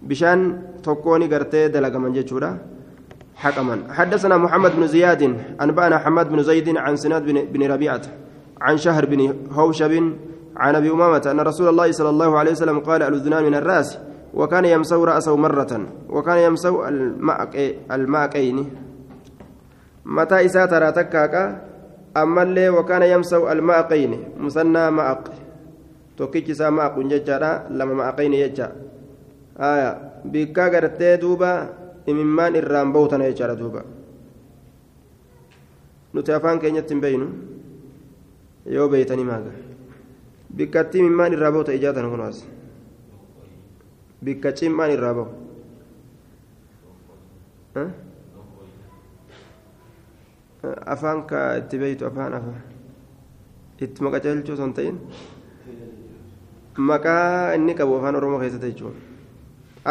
بشان تكوني قرتي دلق من جيشورا حكما حدثنا محمد بن زياد أنبأنا حماد بن زيد عن سناد بن ربيعة عن شهر بن هوشب عن ابي امامه ان رسول الله صلى الله عليه وسلم قال الاذنان من الراس وكان يمسو راسه مره وكان يمسو الماءين متى إساء ترى تكاكا أما اللي وكان يمسو الماءين مثنى maaqun jechaadha lama maaqayni jecha aya bikkaa gartee duuba imimmaan irraan bawtana jechaadha duuba nuti afaan keenyatti hin beeynu yoo beeytanii maaga irraa bahu ta'e ijaatan kunaas bikka cimmaan irraa bahu afaan ka itti beeytu afaan afaan itti maqaceelchuu son ta'in maqaa inni qabu afaan oromoo keessatti jechuun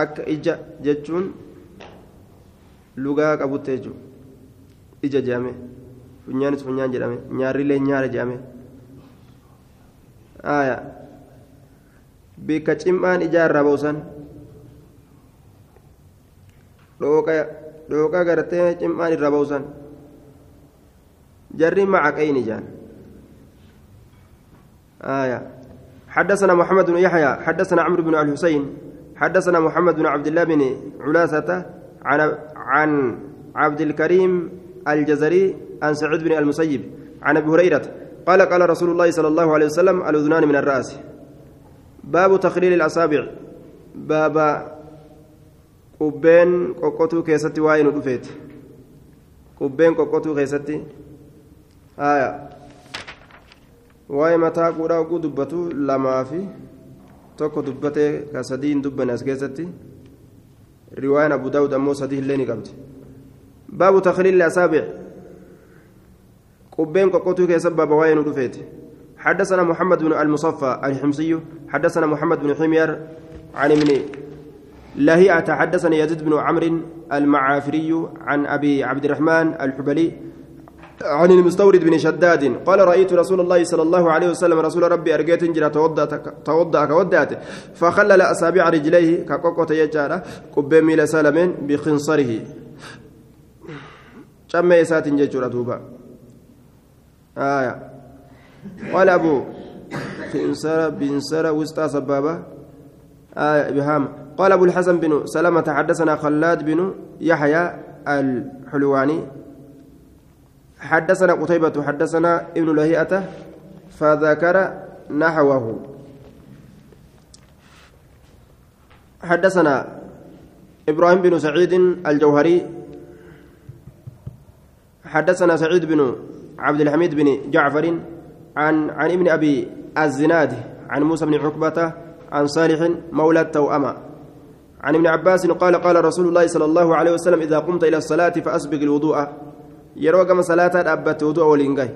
akka ija jechuun lugaa qabutti jechuun ija jedhame funyaanis funyaan jedhame nyaarrilee nyaara jedhame. Aya. Bikka cim'aan ijaarraa boosan dhooqa gartee cim'aan irraa boosan jarri macaqayni jaan aya. حدثنا محمد بن يحيى حدثنا عمرو بن الحسين حدثنا محمد بن عبد الله بن علاسة عن عن عبد الكريم الجزري عن سعيد بن المسيب عن ابي هريره قال قال رسول الله صلى الله عليه وسلم الأذنان من الرأس باب تخليل الأصابع باب قبين قوقتو كيستي واين دفيت قبين قوقتو كيستي oguu dubbatu lamaa fi tokko dubbatee ka sadii hin dubbanne as keessatti riwaayaan abu daawud ammoo sadii illee ni qabdi baabu takliilli asaabic قبين قوتو كيسب بابا وين دفيت حدثنا محمد بن المصفى الحمصي حدثنا محمد بن حمير عن ابن لهيئة حدثني يزيد بن عمرو المعافري عن أبي عبد الرحمن الحبلي عن المستورد بن شداد قال رأيت رسول الله صلى الله عليه وسلم رسول ربي أرجيت جرى توضأ كودات فخلل أصابع رجليه كقوقة يجارة قبة ميل سالمين بخنصره. شم يسات جيجورة دوبا آية. قال أبو خنصر بنصر وسطى سبابة. آية بهام. قال أبو الحسن بن سلمة حدثنا خلاد بن يحيى الحلواني. حدثنا قتيبة حدثنا ابن لهيئة فذكر نحوه. حدثنا إبراهيم بن سعيد الجوهري. حدثنا سعيد بن عبد الحميد بن جعفر عن عن ابن أبي الزناد عن موسى بن عقبة عن صالح مولى التوأمة عن ابن عباس قال قال رسول الله صلى الله عليه وسلم إذا قمت إلى الصلاة فأسبق الوضوء yeroo gama salaataa dhaabbatte wudu'a waliin gahe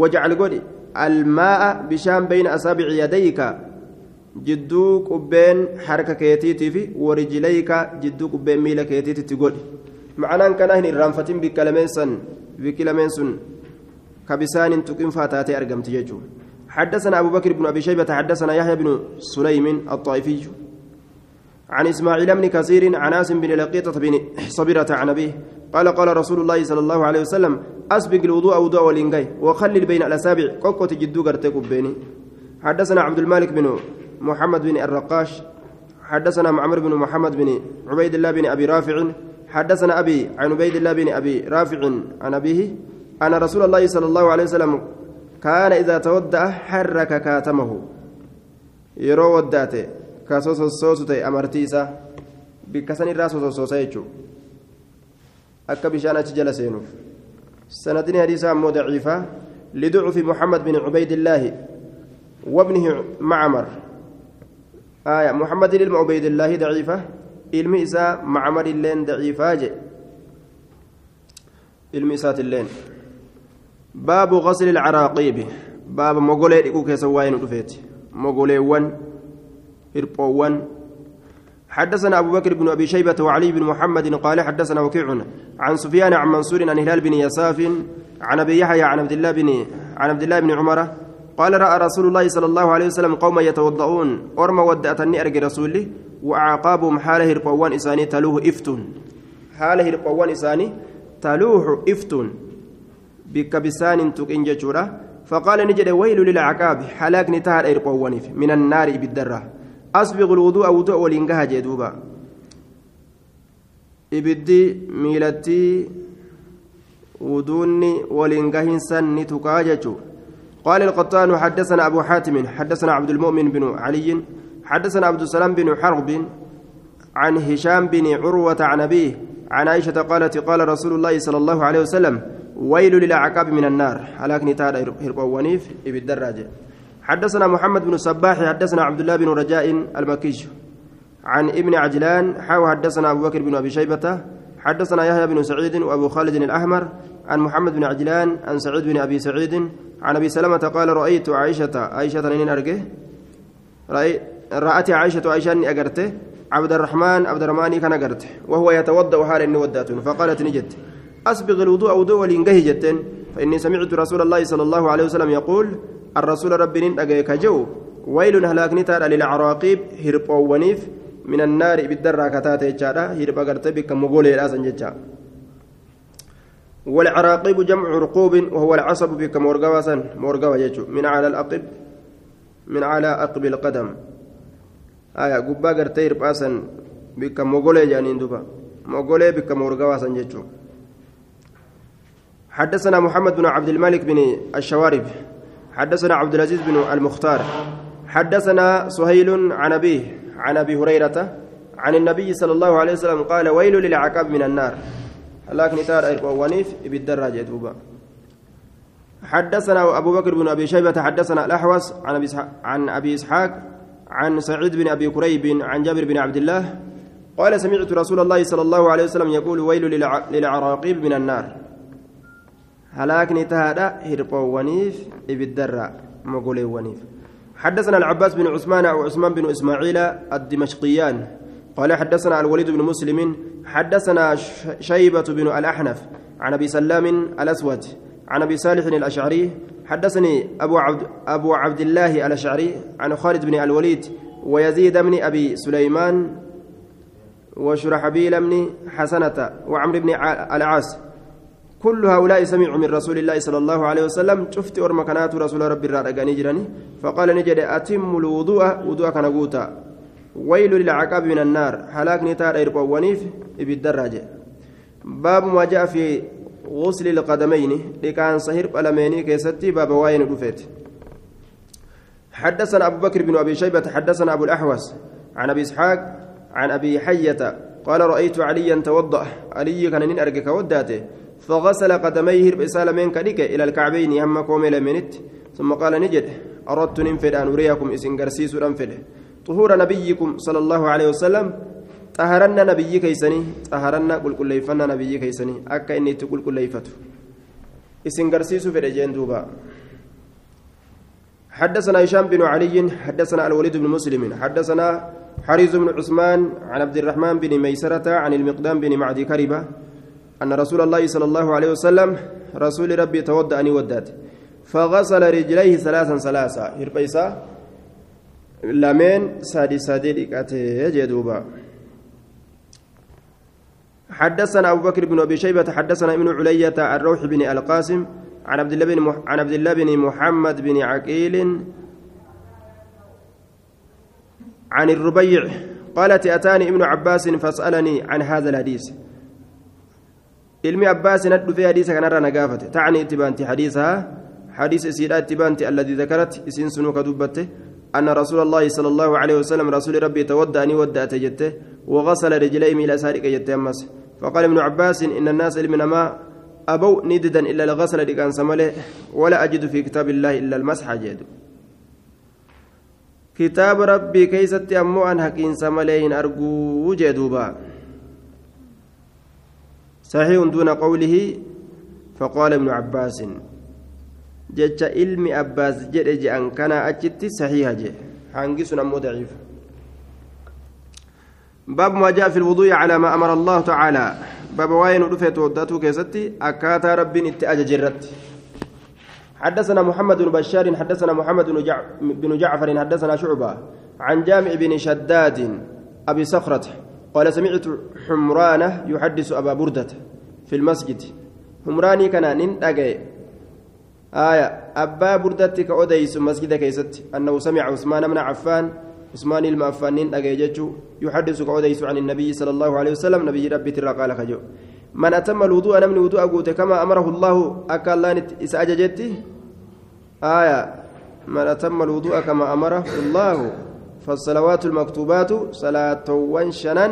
wajcal godhi almaa'a bishaan bayna asaabici yadayka jidduu qubbeen harka keetiitii fi warijilayka jidduu qubbeen miila keetiititti godhi ma'anaan kanaa hin irraanfatin bikka lameen san bisaanin tuqinfaa taatee argamti jechuudha حدثنا أبو بكر بن أبي شيبة حدثنا يحيى بن سليم الطائفي. عن إسماعيل بن كثير عن عاصم بن لقيطة بن صبرة عن أبيه قال قال رسول الله صلى الله عليه وسلم أسبق الوضوء وضوء والإنجاي وخلل بين الأسابع كوكوت جدو قرتك بيني حدثنا عبد المالك بن محمد بن الرقاش حدثنا معمر بن محمد بن عبيد الله بن أبي رافع حدثنا أبي عن عبيد الله بن أبي رافع عن أبيه أن رسول الله صلى الله عليه وسلم كان إذا تودأ حرك كاتمه. يرو وداته. كاسوسوسو تي أمرتيسا. بكسن الراس وسوسوسا akka bishaan achi jala seenuuf لضعف محمد بن عبيد الله وابنه معمر. آية محمد بن عبيد الله ضعيفة. علم إساء معمر اللين ضعيفة علم إساء اللين. باب غسل العراقيب باب مغولي إكو كيسواين رفيت مغولي ون هربوان حدثنا أبو بكر بن أبي شيبة وعلي بن محمد قال حدثنا وكيع عن سفيان عن منصور عن هلال بن يساف عن أبي يحيى عن عبد الله بن عن عبد الله بن عمر قال رأى رسول الله صلى الله عليه وسلم قوما يتوضؤون أرم ودأتني أرجى رسولي وأعقابهم حال هرقوان إساني تلوه إفتون حال هرقوان إساني تلوه إفتون بكبسان تكين ججورة. فقال نجد ويل للعقاب حلاك نتهر هرقوان من النار بالدرة. أسبغ الوضوء وضوء ولينقها جدوبا. إبدي ميلتي ودوني ولينقهن سن تكاججو قال القطان حدثنا أبو حاتم حدثنا عبد المؤمن بن علي حدثنا عبد السلام بن حرب عن هشام بن عروة عن أبيه عن عائشة قالت قال رسول الله صلى الله عليه وسلم ويل للعقاب من النار. هلاكني تارا هربوانيف بالدراجة حدثنا محمد بن الصباح حدثنا عبد الله بن رجاء المكي عن ابن عجلان حاو حدثنا أبو بكر بن أبي شيبة. حدثنا يحيى بن سعيد وأبو خالد الأحمر. عن محمد بن عجلان عن سعيد بن أبي سعيد. عن أبي سلمة قال رأيت عائشة عائشة نين أرجه. رأيت رأت عائشة عائشة أجرته. عبد الرحمن عبد الرحمن كان أجرته. وهو يتوضأ حال إني فقالت نجت. أسبغ الوضوء وضوء ولينجه جتين فإني سمعت رسول الله صلى الله عليه وسلم يقول الرسول ربي نندقيك جو ويل هلاكني تارى للعراقيب هربوونيف من النار بالدرة كتات يجارة هرب أغرتبك مغولي الأسن ججا والعراقيب جمع رقوب وهو العصب بك مورغواسا مورغوا يجو من على الأقب من على أقب القدم. آية قبا غرتي رباسا بك مغولي جانين دوبا. مغولي بك مورغواسا ججو حدثنا محمد بن عبد الملك بن الشوارب حدثنا عبد العزيز بن المختار حدثنا سهيل عن أبيه عن أبي هريرة عن النبي صلى الله عليه وسلم قال ويل للعقاب من النار. لكن تار ونيف بالدراجة دوبا. حدثنا أبو بكر بن أبي شيبة حدثنا الأحوص عن عن أبي إسحاق عن سعيد بن أبي كريب عن جابر بن عبد الله قال سمعت رسول الله صلى الله عليه وسلم يقول ويل للعراقيب من النار. هلاكني تهادا هربوانيف إبدرا مقولي ونيف حدثنا العباس بن عثمان أو عثمان بن إسماعيل الدمشقيان قال حدثنا الوليد بن مسلم حدثنا شيبة بن الأحنف عن أبي سلام الأسود عن أبي صالح الأشعري حدثني أبو عبد, أبو عبد الله الأشعري عن خالد بن الوليد ويزيد بن أبي سليمان وشرحبيل بن حسنة وعمر بن العاص. كل هؤلاء سمعوا من رسول الله صلى الله عليه وسلم. شفت أرم كانت رسول ربي الرادقاني جراني. فقال نجد أتم الوضوء. وضوء كان قوتا ويل للعقاب من النار. هلاك نتار إرقوا ونيف بالدراجة باب ما جاء في غسل القدمين. لكان صهير قلميني كيستي باب واين رفيت حدثنا أبو بكر بن أبي شيبة. حدثنا أبو الأحوص. عن أبي إسحاق. عن أبي حية. قال رأيت عليا توضأ. علي كان نرجك وداته. فغسل قدميه رسالة من كديك إلى الكعبين هم كومي لمنت ثم قال نجد أردت ننفد أن أريكم إسن قرسيس أنفد طهور نبيكم صلى الله عليه وسلم طهرنا نبي كيسني طهرنا قل كل ليفنا نبي كيسني. أكا إني تقول كل ليفته إسن قرسيس في رجين دوبا. حدثنا هشام بن علي حدثنا الوليد بن مسلم حدثنا حريز بن عثمان عن عبد الرحمن بن ميسرة عن المقدام بن معدي كربة أن رسول الله صلى الله عليه وسلم رسول ربي تودأ أني ودأت. فغسل رجليه ثلاثا ثلاثا هربيسا لمن سادي سادي جدوبا حدثنا أبو بكر بن أبي شيبة حدثنا ابن علية الروح بن القاسم عن عبد الله بن عن عبد الله بن محمد بن عقيل عن الربيع. قالت أتاني ابن عباس فسألني عن هذا الحديث. Ilmi abbaasi nad dhufee hadiisa kanarra na gaafate. Tacni itti baanti hadiisaha حديث سيدات اتبانتي الذي ذكرت اسين سنوك دبته أن رسول الله صلى الله عليه وسلم رسول ربي تودى أني ودأت جته وغسل رجليه إلى سارق جته أمس فقال ابن عباس إن الناس من ما أبوا نددا إلا الغسل لكان سمله ولا أجد في كتاب الله إلا المسح جد كتاب ربي كيست أمو أن حكين سملين أرجو جدوبا صحيح دون قوله فقال ابن عباس جج علم عباس جد أن كان أجت صحيح جي. حنقس أمو ضعيف. باب ما جاء في الوضوء على ما أمر الله تعالى. باب واين رفيت ودته كيستي؟ أكاتا رب اتأج جرت حدثنا محمد بن بشار حدثنا محمد بن جعفر حدثنا شعبة. عن جامع بن شداد أبي صخرة. قال سمعت حمرانة يحدث أبا بردة في المسجد. حمراني كان ننتقي آية أبا بردة كأوديس مسجد كيست. أنه سمع عثمان بن عفان عثمان المعفان ننتقي يحدث كأوديس عن النبي صلى الله عليه وسلم نبي ربي ترى قال خجو. من أتم الوضوء نمن وضوء أقوت كما أمره الله أكالان إسأججتي آية من أتم الوضوء كما أمره الله. فالصلوات المكتوبات صلاة وانشنا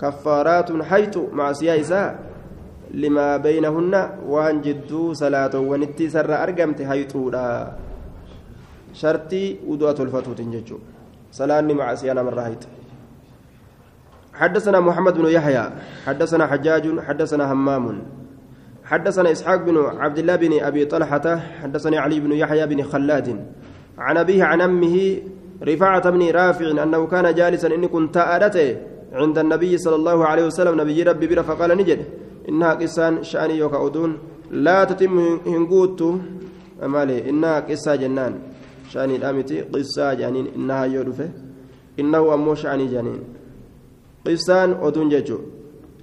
كفارات حيث مع سياسة لما بينهن وان جدو صلاة ونتي سر أرقمت حيثولا شرطي ودوة الفتوة ججو. صلاة مع سيانا من راهيت. حدثنا محمد بن يحيى حدثنا حجاج حدثنا همام. حدثنا إسحاق بن عبد الله بن أبي طلحة حدثني علي بن يحيى بن خلاد. عن أبيه عن أمه رفاعة بن رافع أنه كان جالسا إني كنت أردته عند النبي صلى الله عليه وسلم. نبي ربي بر فقال نجد. إنها قسان شأني يوكا أدون. لا تتم هنقوت أمالي إنها قصة جنان. شأني الأمتي قصة جنين. إنها يودفه. إنه أمو شأني جنين. قصان أدون ججو.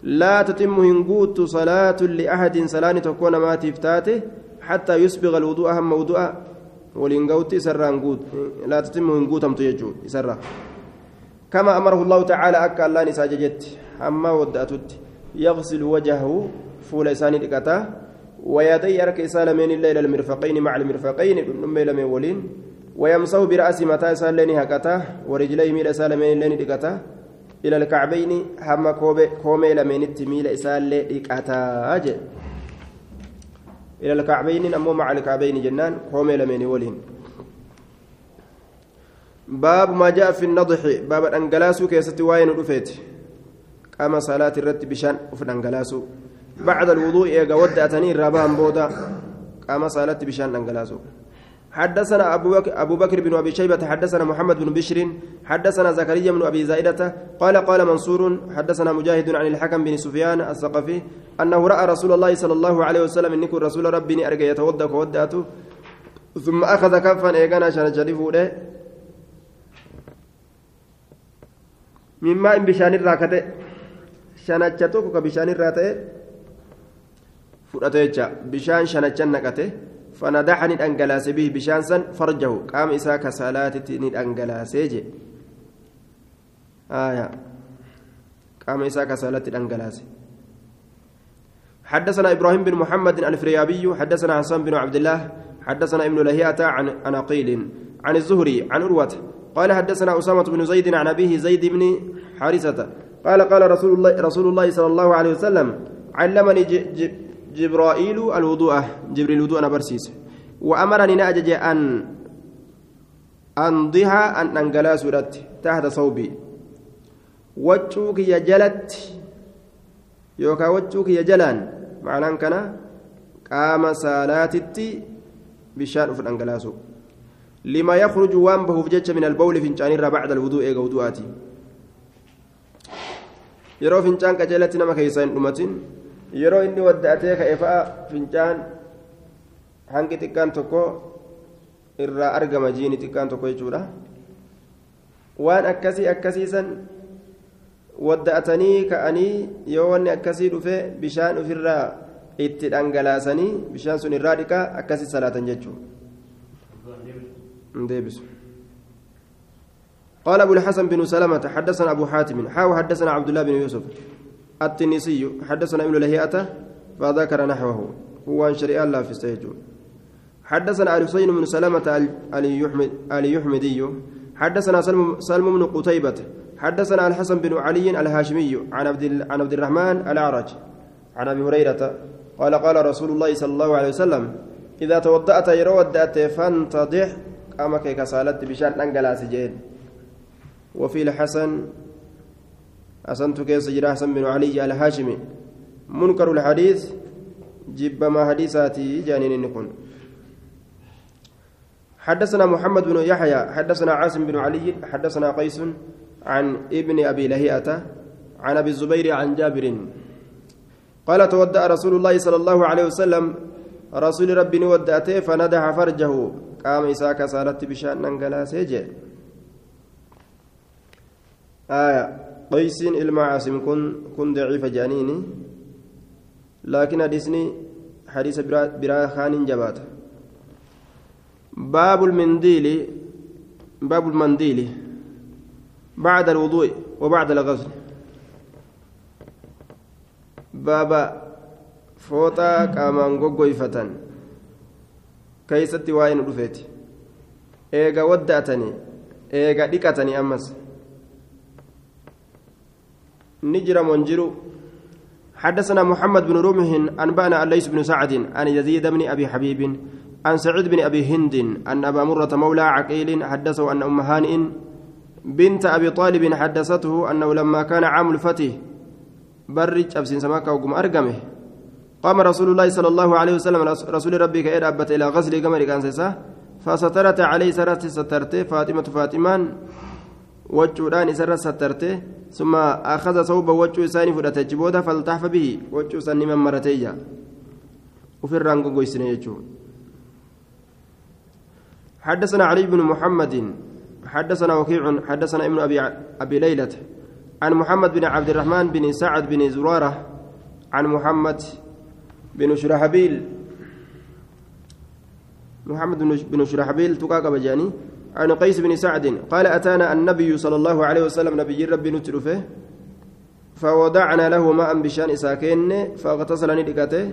لا تتم هنقوت صلاة لأحد. صلاة تكون ما تفتاته. حتى يسبغ الوضوء. أهم ولين قوتي سران قوت لا تتم هنقوتم تيجو يسرى كما أمره الله تعالى أكا الله نساججت أما ودأتت يغسل وجهه فول إساني لكتا ويدي أرك سالمين إلى المرفقين مع المرفقين نمي لمن ولين ويمسه برأس متى سالين هكتا ورجليه ميل سالمين لين لكتا إلى الكعبين هم كومي لمن التميل إسال لكتا أجل إلى الكعبين أمو مع الكعبين جنان كومي لمن ولين. باب ما جاء في النضح باب الأنجلاس كيست واين رفيت قام صلاة الرت بشان وفي الأنجلاس بعد الوضوء إيجا ودأتني رابان بودا. قام صلاة بشان الأنجلاس حدثنا أبو بكر, أبو بكر بن أبي شيبة حدثنا محمد بن بشر حدثنا زكريا بن أبي زائدة قال قال منصور حدثنا مجاهد عن الحكم بن سفيان الثقفي أنه رأى رسول الله صلى الله عليه وسلم إنكم رسول ربي أرجع يتوضأ وودأته ثم أخذ كفا إيقانا شان جريفه مما إن بشان الراكته شانتشا توكو كبشان الراته فرأته بشان شانتشا نكته فندحني أنجلاس به بشانسا فرجه. قام إساء كسالات أنجلاس يجي آية. قام إساء كسالات أنجلاس حدثنا إبراهيم بن محمد الفريابي حدثنا حسان بن عبد الله حدثنا ابن لهيئة عن أناقيل عن الزهري عن أروة. قال حدثنا أسامة بن زيد عن أبيه زيد بن حارثة. قال قال رسول الله رسول الله صلى الله عليه وسلم علمني جبرائيل الوضوء جبريل الوضوء أنا برسيس. وأمرني نأجج أن أنضها أن أنقلا سورة تحت صوبي. وجهك يا جلت يوكا وجهك يا جلان. معناه كان قام صلاتتي بشأن في الأنقلاسو لما يخرج وانبه في من البول فنجان بعد الوضوء إيقا وضوءاتي. yeroo fincaan qajeelatti nama keessa hin dhumatin yeroo inni wadda'atee ka'e fa'a fincaan hangi xiqqaan tokko irraa argama jiini xiqqaan tokko jechuudha waan akkasii akkasiisan wadda'atanii ka'anii yoo wanni akkasii dhufe bishaan ofirraa itti dhangalaasanii bishaan sun irraa dhiqaa akkasii salaatan jechuudha. قال أبو الحسن بن سلمة حدثنا أبو حاتم حاو حدثنا عبد الله بن يوسف التنيسي حدثنا ابن لهيئة فذكر نحوه هو أن شريعة الله في السيجون حدثنا علي حسين بن سلمة اليحمدي حدثنا سلم, سلم بن قتيبة حدثنا الحسن بن علي الهاشمي عن عبد عن عبد الرحمن الأعرج عن أبي هريرة قال قال رسول الله صلى الله عليه وسلم إذا توضأت يرو ودأت فانتضح قامك كسالت بشان أنقلاس جين وفي الحسن أسنت كيس جرى حسن بن علي الهاشمي منكر الحديث جب ما حديثاتي جانين نكون حدثنا محمد بن يحيى حدثنا عاصم بن علي حدثنا قيس عن ابن أبي لهيئة عن أبي الزبير عن جابر. قال تودأ رسول الله صلى الله عليه وسلم. رسول ربي ودأته فندح فرجه. قام إساك سالت بشأن ننقلا سيجي. آية. قيس المعاصم كن كن ضعيف جانيني لكن حديثني حديث برا خان جبات باب المنديل باب المنديل بعد الوضوء وبعد الغسل بابا فوطا قامان غوغويفتن كيستي واين رفيتي eega waddaatanii eega dhiqatanii ammas. نجر منجر حدثنا محمد بن رمح أنبأنا الليث بن سعد عن يزيد بن أبي حبيب عن سعيد بن أبي هند أن أبا مرة مولى عقيل حدثه أن أم هانئ بنت أبي طالب حدثته أنه لما كان عام الفتح برج أبسين سماك وقم أرقمه قام رسول الله صلى الله عليه وسلم رسول ربي كإير أبت إلى غسل قمر كان فسترت عليه سرت سترت فاطمة فاطمان وجودان إسر سترت ثم أخذ صوب وجه إساني فدت جبودا فالتحف به وجه إساني من مرتيجا وفي الرانقو قيسنا حدثنا علي بن محمد حدثنا وكيع حدثنا ابن أبي أبي ليلة عن محمد بن عبد الرحمن بن سعد بن زرارة عن محمد بن شرحبيل محمد بن شرحبيل تقاك بجاني عن قيس بن سعد قال أتانا النبي صلى الله عليه وسلم نبي ربي نترفه فوضعنا له ماء بشان ساكن فاغتسل ندقته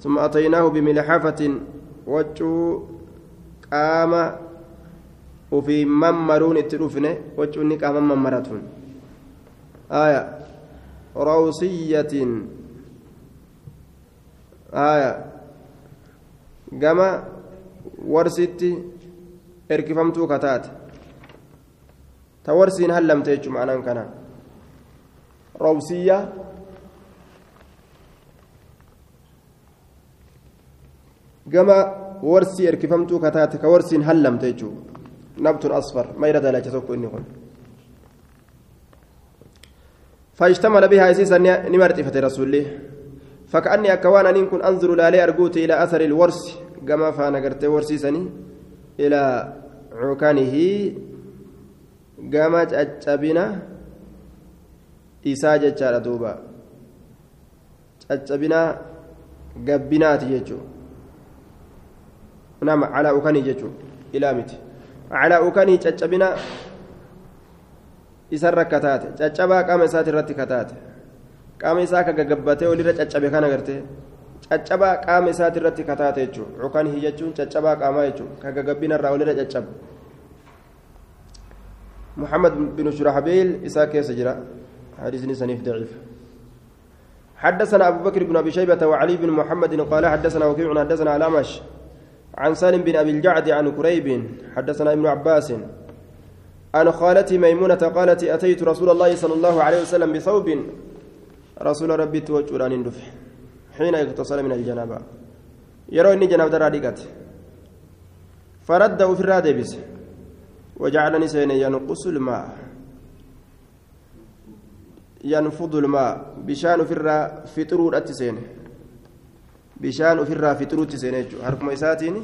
ثم أتيناه بملحافة وجو قام وفي ممرون التروفنه وجو قام ممرتون آية روسية. آية. قام ورستي erkifamtuu kataate ta warsiin hallamte jechuun ma'anaan kana roobsiyyaa gama warsii erkifamtuu kataate ka warsiin hallamte jechuudha nabtun asfar mayra dalacha tokko inni kun فاجتمل بها اسيسا نمرت فتي رسولي فكأني أكوان أن كن أنظر لالي أرجوت إلى أثر الورس كما فانا قرت ورسيسني إلى عكانه قامت duuba caccabinaa gabbinaati jechuu nama calaa ukanii jechuu ilaa miti calaa ukanii caccabina isarra kataate caccabaa qaama isaati irratti kataate qaama isaa ka gaggabbatee olirra caccabe kana gartee caccabaa qaama isaati irratti kataate jechuu ukanii jechuun caccabaa qaamaa jechuu ka gaggabbinarraa olirra caccabu. محمد بن شرحبيل إساء كيس جرا حديث سنيف ضعيف حدثنا أبو بكر بن أبي شيبة وعلي بن محمد قال حدثنا وكيع حدثنا الأمش عن سالم بن أبي الجعد عن كريب حدثنا ابن عباس عن خالتي ميمونة قالت أتيت رسول الله صلى الله عليه وسلم بثوب. رسول ربي توجران دفع حين اغتسل من الجنابة. يرى إني جناب درادقت فرده في الرادبس وجعلني سين ينقص الماء. ينفض الماء. بشان فرا فطرور اتسين بشان فرا فطرور تسين حركم اساتين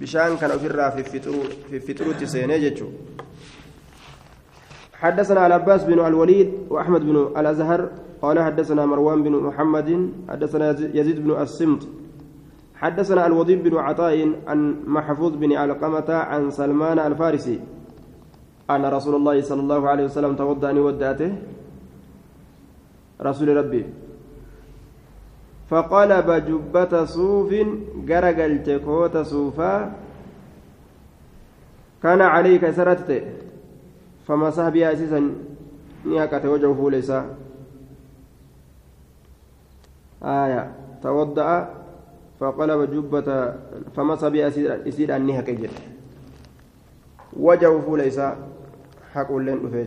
بشان كان فرا في فطرور في فطرور تسين جچو حدثنا العباس بن الوليد وأحمد بن الأزهر قال حدثنا مروان بن محمد حدثنا يزيد بن السمط حدثنا الوضيب بن عطاء عن محفوظ بن علقمة عن سلمان الفارسي أن رسول الله صلى الله عليه وسلم توضأ أن ودأته رسول ربي. فقلب جبة صوف جرجل تكوت صوفا كان عليك سرتت فمسح بها أسيسا نياكة وجهه ليس. آية توضأ فقلب جبة فمسح بها أسيد أنها كجل وجهه ليس حق لين دفه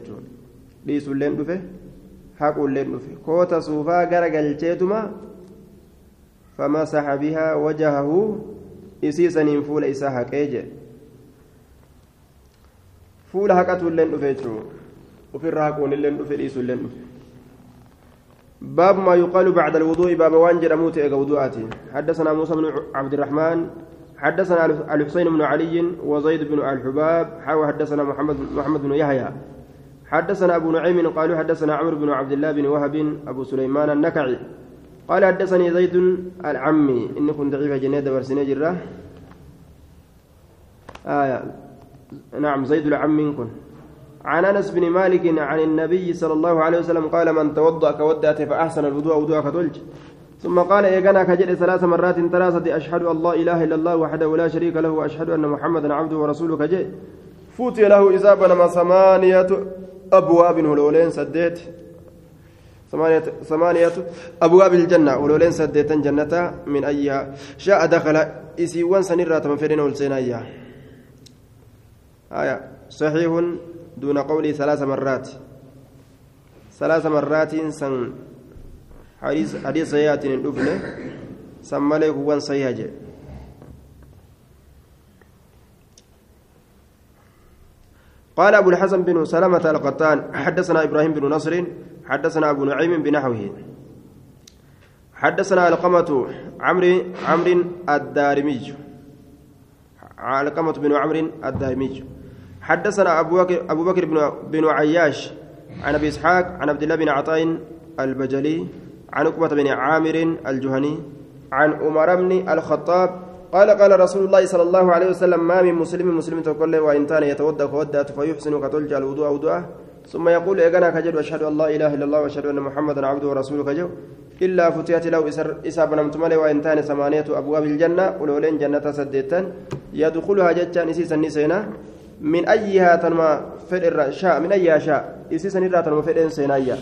ليس لين دفه haquulleen dhufe koota suufaa gara galcheetuma famasaxa bihaa wajahahu isii saniin fuula isaa haqee jedhe fuula haqatuulleen dhufe jechuu ufirra haquunilleen dhufe dhiisuulleen dhufe باب ما يقال بعد الوضوء باب وان جرموت وضوءاتي. حدثنا موسى بن عبد الرحمن حدثنا الحسين بن علي وزيد بن الحباب حاو حدثنا محمد محمد بن يحيى. حدثنا أبو نعيم قالوا حدثنا عمرو بن عبد الله بن وهب أبو سليمان النكعي قال حدثني زيد العمي إن كنت ضعيف جنيد برسني جرة. آية. نعم زيد العمي كن عن أنس بن مالك عن النبي صلى الله عليه وسلم قال من توضأ كودأت فأحسن الوضوء وضوء كتلج ثم قال إيقنا كجد ثلاث مرات ثلاثة أشهد أن لا إله إلا الله وحده لا شريك له وأشهد أن محمدا عبده ورسوله كجد. فوتي له إذا بنما ثمانية أبواب ولولين سديت. ثمانية ثمانية أبواب الجنة ولولين سديت جنة من أيها. شاء دخل إسيوان سنرة مفرين والسينايا آية. صحيح دون قولي ثلاث مرات. ثلاث مرات سن حديث حديث سيئات الدفن. سمى وان سيهجه قال أبو الحسن بن سلمة القطان حدثنا إبراهيم بن نصر حدثنا أبو نعيم بنحوه. حدثنا علقمة عمرو عمرو الدارمي علقمة بن عمرو الدارمي حدثنا أبو بكر أبو بكر بن بن عياش عن أبي إسحاق عن عبد الله بن عطاء البجلي عن عقبة بن عامر الجهني عن عمر بن الخطاب قال قال رسول الله صلى الله عليه وسلم ما من مسلم مسلم تقول له وإن كان يتودى كودات فيحسن كتلج الوضوء وضوءه ثم يقول إيقنا كجد وأشهد أن لا إله إلا الله وأشهد أن محمدا عبده ورسوله كجو إلا فتيت له إساب نمت ملي وإن كان ثمانية أبواب الجنة ولولين جنة سديتا يدخلها جتان إسيسا نسينا. من أيها تنما فر شاء من أيها شاء إسيسا نرى تنما فر سينايا